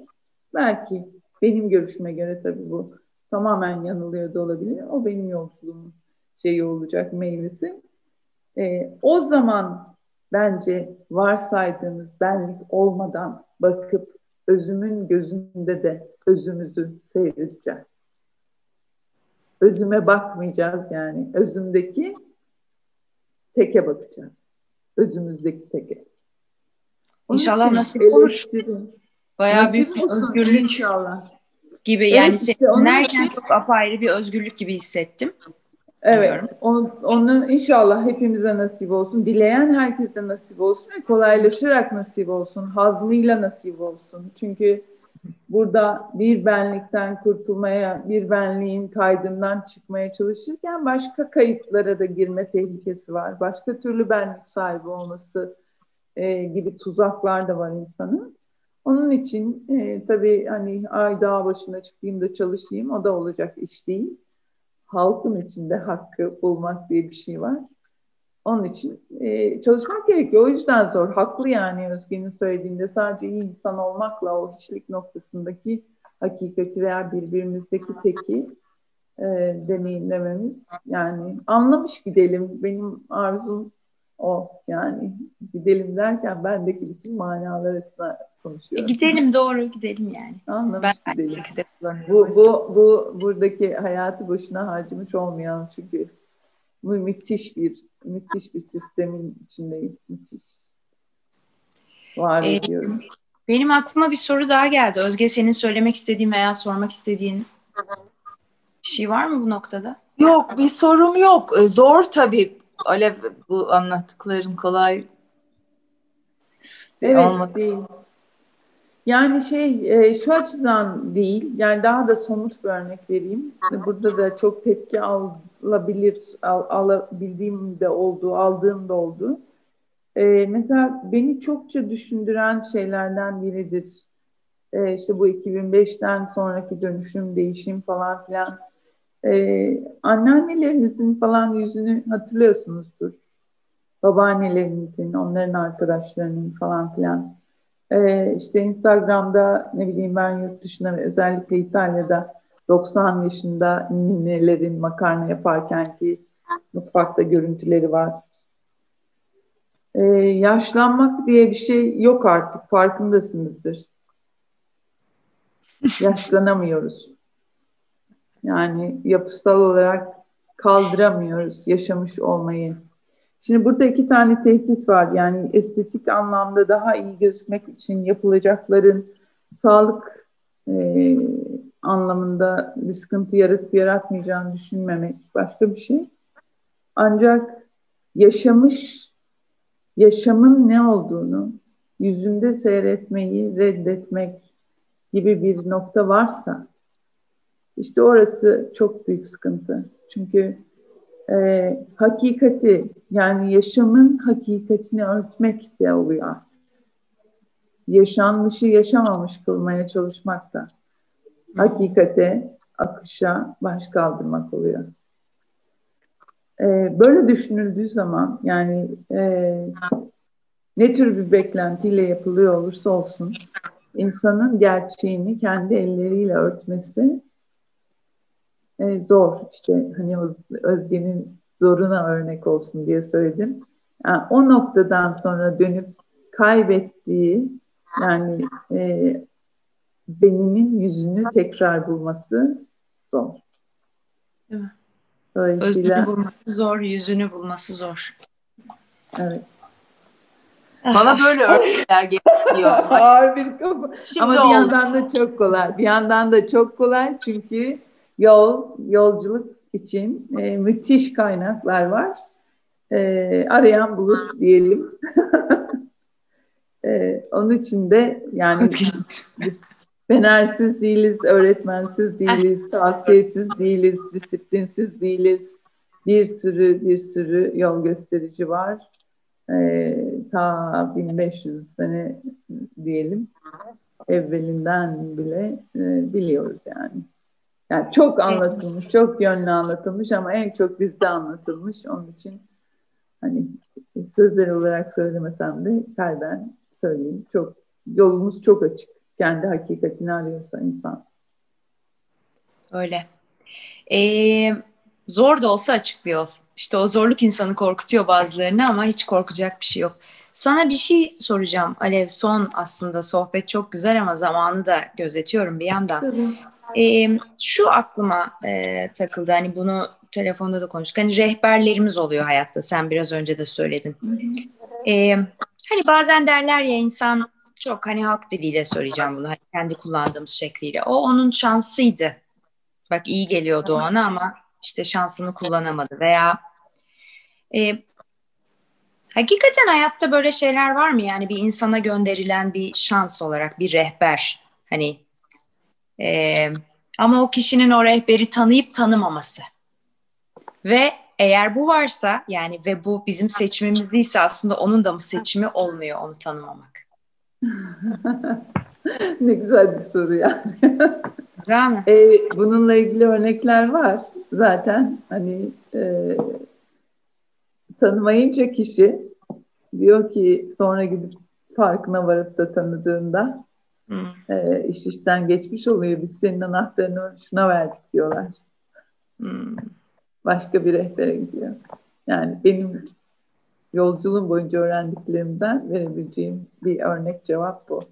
belki benim görüşüme göre tabii bu tamamen yanılıyor da olabilir. O benim yolculuğumun şeyi olacak meyvesi. Ee, o zaman bence varsaydığımız benlik olmadan bakıp özümün gözünde de özümüzü seyredeceğiz. Özüme bakmayacağız yani. Özümdeki teke bakacağız. Özümüzdeki teke. Onun İnşallah nasip olur. Bayağı nasip büyük bir özgürlük inşallah. gibi. Yani evet, işte için... çok apayrı bir özgürlük gibi hissettim. Evet, onu, onu inşallah hepimize nasip olsun. Dileyen herkese nasip olsun ve kolaylaşarak nasip olsun. Hazmıyla nasip olsun. Çünkü burada bir benlikten kurtulmaya, bir benliğin kaydından çıkmaya çalışırken başka kayıplara da girme tehlikesi var. Başka türlü benlik sahibi olması e, gibi tuzaklar da var insanın. Onun için e, tabii hani ay dağ başına çıkayım da çalışayım o da olacak iş değil halkın içinde hakkı bulmak diye bir şey var. Onun için e, çalışmak gerekiyor. O yüzden zor. Haklı yani Özge'nin söylediğinde sadece iyi insan olmakla o hiçlik noktasındaki hakikati veya birbirimizdeki teki e, deneyimlememiz. Yani anlamış gidelim. Benim arzum o. Yani gidelim derken bendeki bütün manalar açısından konuşuyorum. E gidelim doğru gidelim yani. Anlamış ben gidelim. Bu, bu, bu buradaki hayatı boşuna harcamış olmayan çünkü bu müthiş bir müthiş bir sistemin içindeyiz. Müthiş. Var ee, ediyorum. Benim aklıma bir soru daha geldi. Özge senin söylemek istediğin veya sormak istediğin bir şey var mı bu noktada? Yok bir sorum yok. Zor tabii. Alev bu anlattıkların kolay evet, olmadı. Değil. Yani şey e, şu açıdan değil, yani daha da somut bir örnek vereyim. Burada da çok tepki alabilir, al, alabildiğim de oldu, aldığım da oldu. E, mesela beni çokça düşündüren şeylerden biridir. E, işte bu 2005'ten sonraki dönüşüm, değişim falan filan. E, anneannelerinizin falan yüzünü hatırlıyorsunuzdur. Babaannelerinizin, onların arkadaşlarının falan filan ee, işte Instagram'da ne bileyim ben yurt dışında özellikle İtalya'da 90 yaşında ninelerin makarna yaparken ki mutfakta görüntüleri var. Ee, yaşlanmak diye bir şey yok artık farkındasınızdır. Yaşlanamıyoruz. Yani yapısal olarak kaldıramıyoruz yaşamış olmayı. Şimdi burada iki tane tehdit var. Yani estetik anlamda daha iyi gözükmek için yapılacakların sağlık e, anlamında bir sıkıntı yaratıp yaratmayacağını düşünmemek başka bir şey. Ancak yaşamış, yaşamın ne olduğunu yüzünde seyretmeyi reddetmek gibi bir nokta varsa işte orası çok büyük sıkıntı. Çünkü e, hakikati yani yaşamın hakikatini örtmek de oluyor. Yaşanmışı yaşamamış kılmaya çalışmak da hakikate, akışa baş kaldırmak oluyor. Ee, böyle düşünüldüğü zaman yani e, ne tür bir beklentiyle yapılıyor olursa olsun insanın gerçeğini kendi elleriyle örtmesi e, zor. İşte hani Özge'nin zoruna örnek olsun diye söyledim. Yani o noktadan sonra dönüp kaybettiği yani e, beninin yüzünü tekrar bulması zor. Değil mi? Özünü bulması zor, yüzünü bulması zor. Evet. Bana böyle örnekler geliyor. Ağır <laughs> bir kafa. Ama bir oldu. yandan da çok kolay. Bir yandan da çok kolay çünkü yol, yolculuk için e, müthiş kaynaklar var. E, arayan bulur diyelim. <laughs> e, onun için de yani fenersiz değiliz, öğretmensiz değiliz, tavsiyesiz değiliz, disiplinsiz değiliz. Bir sürü bir sürü yol gösterici var. E, ta 1500 sene diyelim evvelinden bile e, biliyoruz yani. Yani çok anlatılmış, çok yönlü anlatılmış ama en çok bizde anlatılmış. Onun için hani sözler olarak söylemesem de kalben söyleyeyim. Çok yolumuz çok açık. Kendi hakikatini arıyorsa insan. Öyle. Ee, zor da olsa açık bir yol. İşte o zorluk insanı korkutuyor bazılarını ama hiç korkacak bir şey yok. Sana bir şey soracağım Alev. Son aslında sohbet çok güzel ama zamanı da gözetiyorum bir yandan. Tabii. E, şu aklıma e, takıldı hani bunu telefonda da konuştuk. Hani rehberlerimiz oluyor hayatta sen biraz önce de söyledin. E, hani bazen derler ya insan çok hani halk diliyle söyleyeceğim bunu hani kendi kullandığımız şekliyle. O onun şansıydı. Bak iyi geliyordu ona ama işte şansını kullanamadı veya e, hakikaten hayatta böyle şeyler var mı? Yani bir insana gönderilen bir şans olarak bir rehber hani ee, ama o kişinin o rehberi tanıyıp tanımaması. Ve eğer bu varsa yani ve bu bizim seçimimiz ise aslında onun da mı seçimi olmuyor onu tanımamak. <laughs> ne güzel bir soru yani. Güzel mi? Ee, bununla ilgili örnekler var zaten. Hani e, tanımayınca kişi diyor ki sonra gidip farkına varıp da tanıdığında Hmm. E, iş işten geçmiş oluyor. Biz senin anahtarını şuna verdik diyorlar. Hmm. Başka bir rehbere gidiyor. Yani benim yolculuğum boyunca öğrendiklerimden verebileceğim bir örnek cevap bu.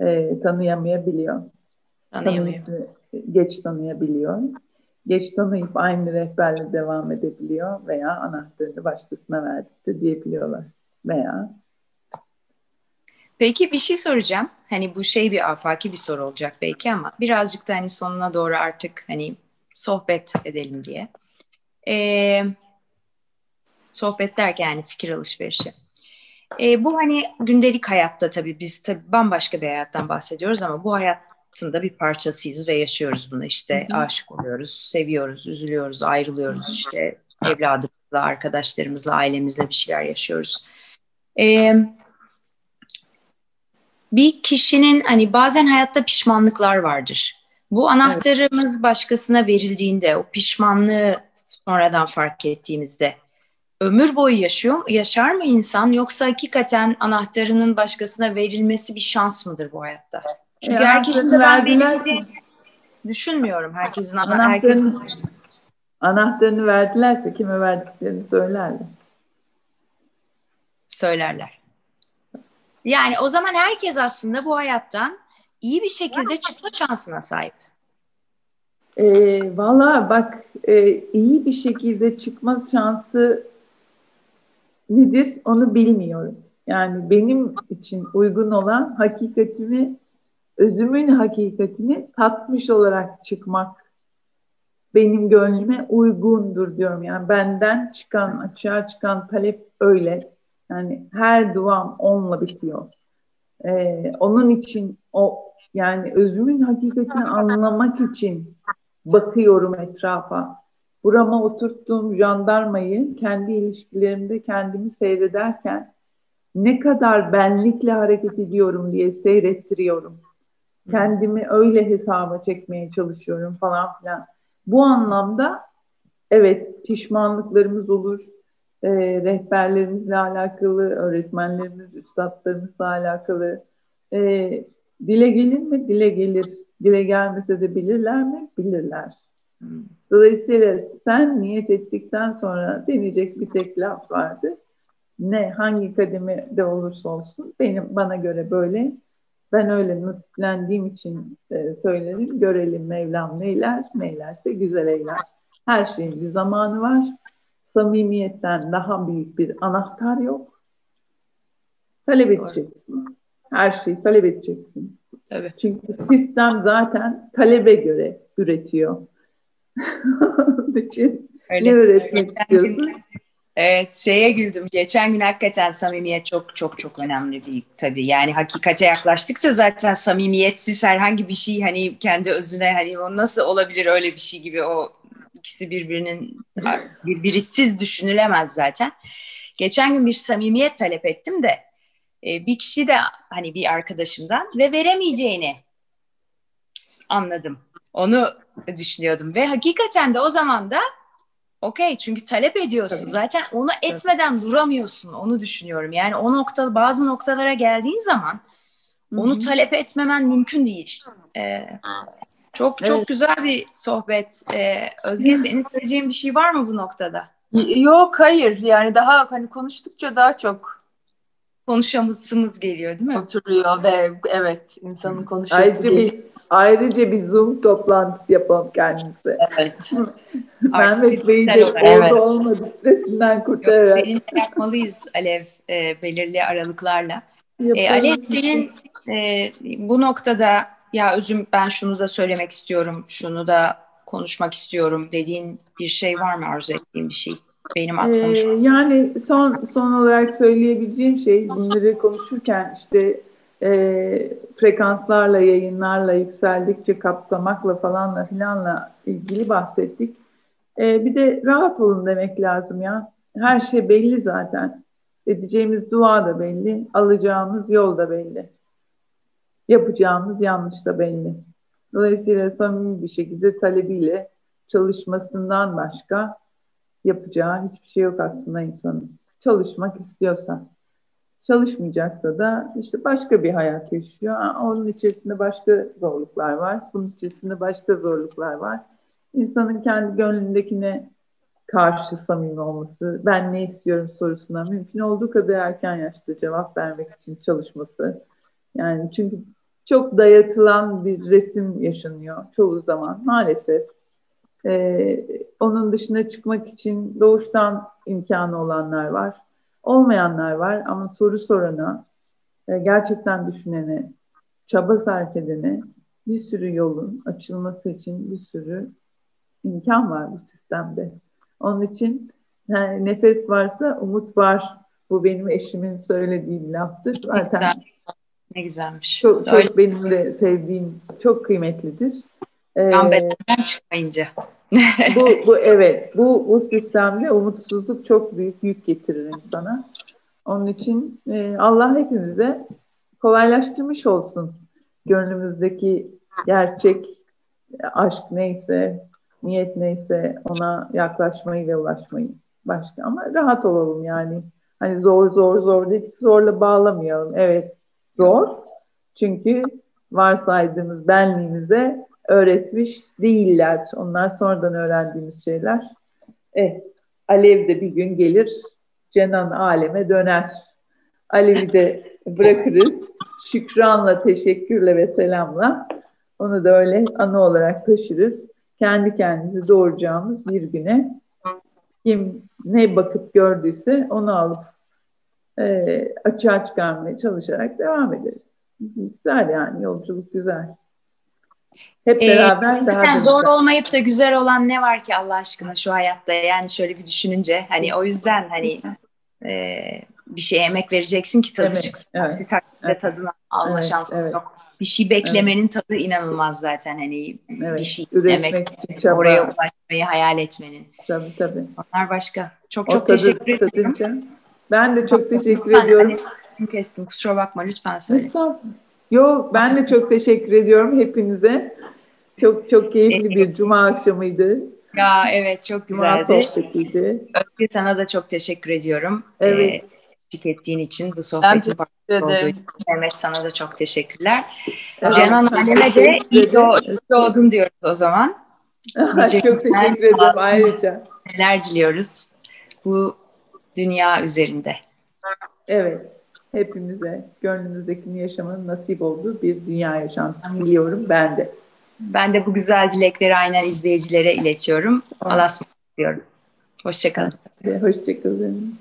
e, tanıyamayabiliyor. Tanıyamıyor. Tanıyıp, geç tanıyabiliyor. Geç tanıyıp aynı rehberle devam edebiliyor veya anahtarını başkasına verdi diyebiliyorlar. Veya Peki bir şey soracağım. Hani bu şey bir afaki bir soru olacak belki ama birazcık da hani sonuna doğru artık hani sohbet edelim diye. Ee, sohbet derken yani fikir alışverişi. Ee, bu hani gündelik hayatta tabii biz tabii bambaşka bir hayattan bahsediyoruz ama bu hayatın da bir parçasıyız ve yaşıyoruz bunu işte Hı-hı. aşık oluyoruz, seviyoruz, üzülüyoruz, ayrılıyoruz işte evladımızla, arkadaşlarımızla, ailemizle bir şeyler yaşıyoruz. Ee, bir kişinin hani bazen hayatta pişmanlıklar vardır. Bu anahtarımız evet. başkasına verildiğinde, o pişmanlığı sonradan fark ettiğimizde ömür boyu yaşıyor yaşar mı insan yoksa hakikaten anahtarının başkasına verilmesi bir şans mıdır bu hayatta? Çünkü e, herkesin verildiğini düşünmüyorum. Herkesin anahtarını, herkesin... anahtarını verdilerse kime verdiklerini söylerler. Söylerler. Yani o zaman herkes aslında bu hayattan iyi bir şekilde çıkma şansına sahip. E, Valla bak e, iyi bir şekilde çıkma şansı nedir onu bilmiyorum. Yani benim için uygun olan hakikatimi, özümün hakikatini tatmış olarak çıkmak benim gönlüme uygundur diyorum. Yani benden çıkan, açığa çıkan talep öyle. Yani her duam onunla bitiyor. Ee, onun için o yani özümün hakikatini anlamak için bakıyorum etrafa. Burama oturttuğum jandarmayı kendi ilişkilerimde kendimi seyrederken ne kadar benlikle hareket ediyorum diye seyrettiriyorum. Kendimi öyle hesaba çekmeye çalışıyorum falan filan. Bu anlamda evet pişmanlıklarımız olur, e, rehberlerimizle alakalı, öğretmenlerimiz, üstadlarımızla alakalı. E, dile gelir mi? Dile gelir. Dile gelmese de bilirler mi? Bilirler. Dolayısıyla sen niyet ettikten sonra deneyecek bir tek laf vardı. Ne, hangi kademede olursa olsun benim bana göre böyle. Ben öyle nasiplendiğim için e, söylerim. Görelim Mevlam neyler, neylerse güzel eyler. Her şeyin bir zamanı var samimiyetten daha büyük bir anahtar yok. Talep edeceksin. Her şeyi talep edeceksin. Evet. Çünkü sistem zaten talebe göre üretiyor. <laughs> Onun için Öyle. ne üretmek istiyorsun? Gün, evet şeye güldüm. Geçen gün hakikaten samimiyet çok çok çok önemli bir tabii. Yani hakikate yaklaştıkça zaten samimiyetsiz herhangi bir şey hani kendi özüne hani o nasıl olabilir öyle bir şey gibi o ikisi birbirinin birbirisiz düşünülemez zaten. Geçen gün bir samimiyet talep ettim de e, bir kişi de hani bir arkadaşımdan ve veremeyeceğini anladım. Onu düşünüyordum ve hakikaten de o zaman da okey çünkü talep ediyorsun. Tabii. Zaten onu etmeden Tabii. duramıyorsun. Onu düşünüyorum. Yani o nokta bazı noktalara geldiğin zaman Hı-hı. onu talep etmemen mümkün değil. Ee, çok evet. çok güzel bir sohbet. Ee, Özge senin söyleyeceğin bir şey var mı bu noktada? Yok hayır yani daha hani konuştukça daha çok konuşamasımız geliyor değil mi? Oturuyor ve evet insanın konuşması ayrıca geliyor. Bir, ayrıca bir Zoom toplantısı yapalım kendimize. Evet. <laughs> Mehmet Bey'i de orada evet. olmadı stresinden kurtararak. Seninle yapmalıyız Alev e, belirli aralıklarla. E, Alev senin e, bu noktada ya özüm ben şunu da söylemek istiyorum, şunu da konuşmak istiyorum dediğin bir şey var mı arzu ettiğin bir şey? Benim aklım ee, Yani son son olarak söyleyebileceğim şey bunları konuşurken işte e, frekanslarla, yayınlarla yükseldikçe kapsamakla falanla filanla ilgili bahsettik. E, bir de rahat olun demek lazım ya. Her şey belli zaten. Edeceğimiz dua da belli, alacağımız yol da belli yapacağımız yanlış da belli. Dolayısıyla samimi bir şekilde talebiyle çalışmasından başka yapacağı hiçbir şey yok aslında insanın. Çalışmak istiyorsa. Çalışmayacaksa da işte başka bir hayat yaşıyor. Onun içerisinde başka zorluklar var. Bunun içerisinde başka zorluklar var. İnsanın kendi gönlündekine karşı samimi olması, ben ne istiyorum sorusuna mümkün olduğu kadar erken yaşta cevap vermek için çalışması. Yani çünkü çok dayatılan bir resim yaşanıyor çoğu zaman maalesef. Ee, onun dışına çıkmak için doğuştan imkanı olanlar var. Olmayanlar var ama soru sorana, e, gerçekten düşünene, çaba sarf edene bir sürü yolun açılması için bir sürü imkan var bu sistemde. Onun için yani nefes varsa umut var. Bu benim eşimin söylediği bir laftır. Zaten ne güzelmiş. Çok, çok benim de sevdiğim, çok kıymetlidir. Ee, çıkmayınca. bu, bu evet, bu, bu sistemde umutsuzluk çok büyük yük getirir insana. Onun için e, Allah hepimize kolaylaştırmış olsun. Gönlümüzdeki gerçek aşk neyse, niyet neyse ona yaklaşmayı ve ulaşmayı başka. Ama rahat olalım yani. Hani zor zor zor dedik zorla bağlamayalım. Evet zor. Çünkü varsaydığımız benliğimize öğretmiş değiller. Onlar sonradan öğrendiğimiz şeyler. Eh, Alev de bir gün gelir, Cenan aleme döner. Alev'i de bırakırız. Şükranla, teşekkürle ve selamla onu da öyle anı olarak taşırız. Kendi kendimizi doğuracağımız bir güne kim ne bakıp gördüyse onu alıp e, açığa çıkarmaya çalışarak devam ederiz. Güzel yani yolculuk güzel. Hep ee, beraber ee, daha zor güzel. olmayıp da güzel olan ne var ki Allah aşkına şu hayatta yani şöyle bir düşününce hani o yüzden hani e, bir şeye emek vereceksin ki tadı evet, çıksın. Evet, Aksi takdirde evet, tadını alma evet, şansın evet. yok. Bir şey beklemenin evet. tadı inanılmaz zaten hani evet, bir şey demek oraya ulaşmayı hayal etmenin. Tabii tabii. Onlar başka. Çok çok o teşekkür ederim. Ben de çok teşekkür lütfen, ediyorum. Hani, kestim kusura bakma lütfen söyle. Yok ben de çok teşekkür ediyorum hepinize. Çok çok keyifli bir cuma akşamıydı. Ya evet çok güzeldi. Cuma sohbetiydi. Özge sana da çok teşekkür ediyorum. Evet. Ee, ettiğin için bu sohbetin olduğu için. Mehmet sana da çok teşekkürler. Cenan anneme de iyi doğdun diyoruz o zaman. <laughs> çok teşekkür ederim ayrıca. Neler diliyoruz bu dünya üzerinde. Evet. Hepimize gönlümüzdekini yaşamanın nasip olduğu bir dünya yaşantısı diliyorum ben de. Ben de bu güzel dilekleri aynen izleyicilere iletiyorum. Allah'a ısmarladık diyorum. Hoşçakalın. Hoşçakalın.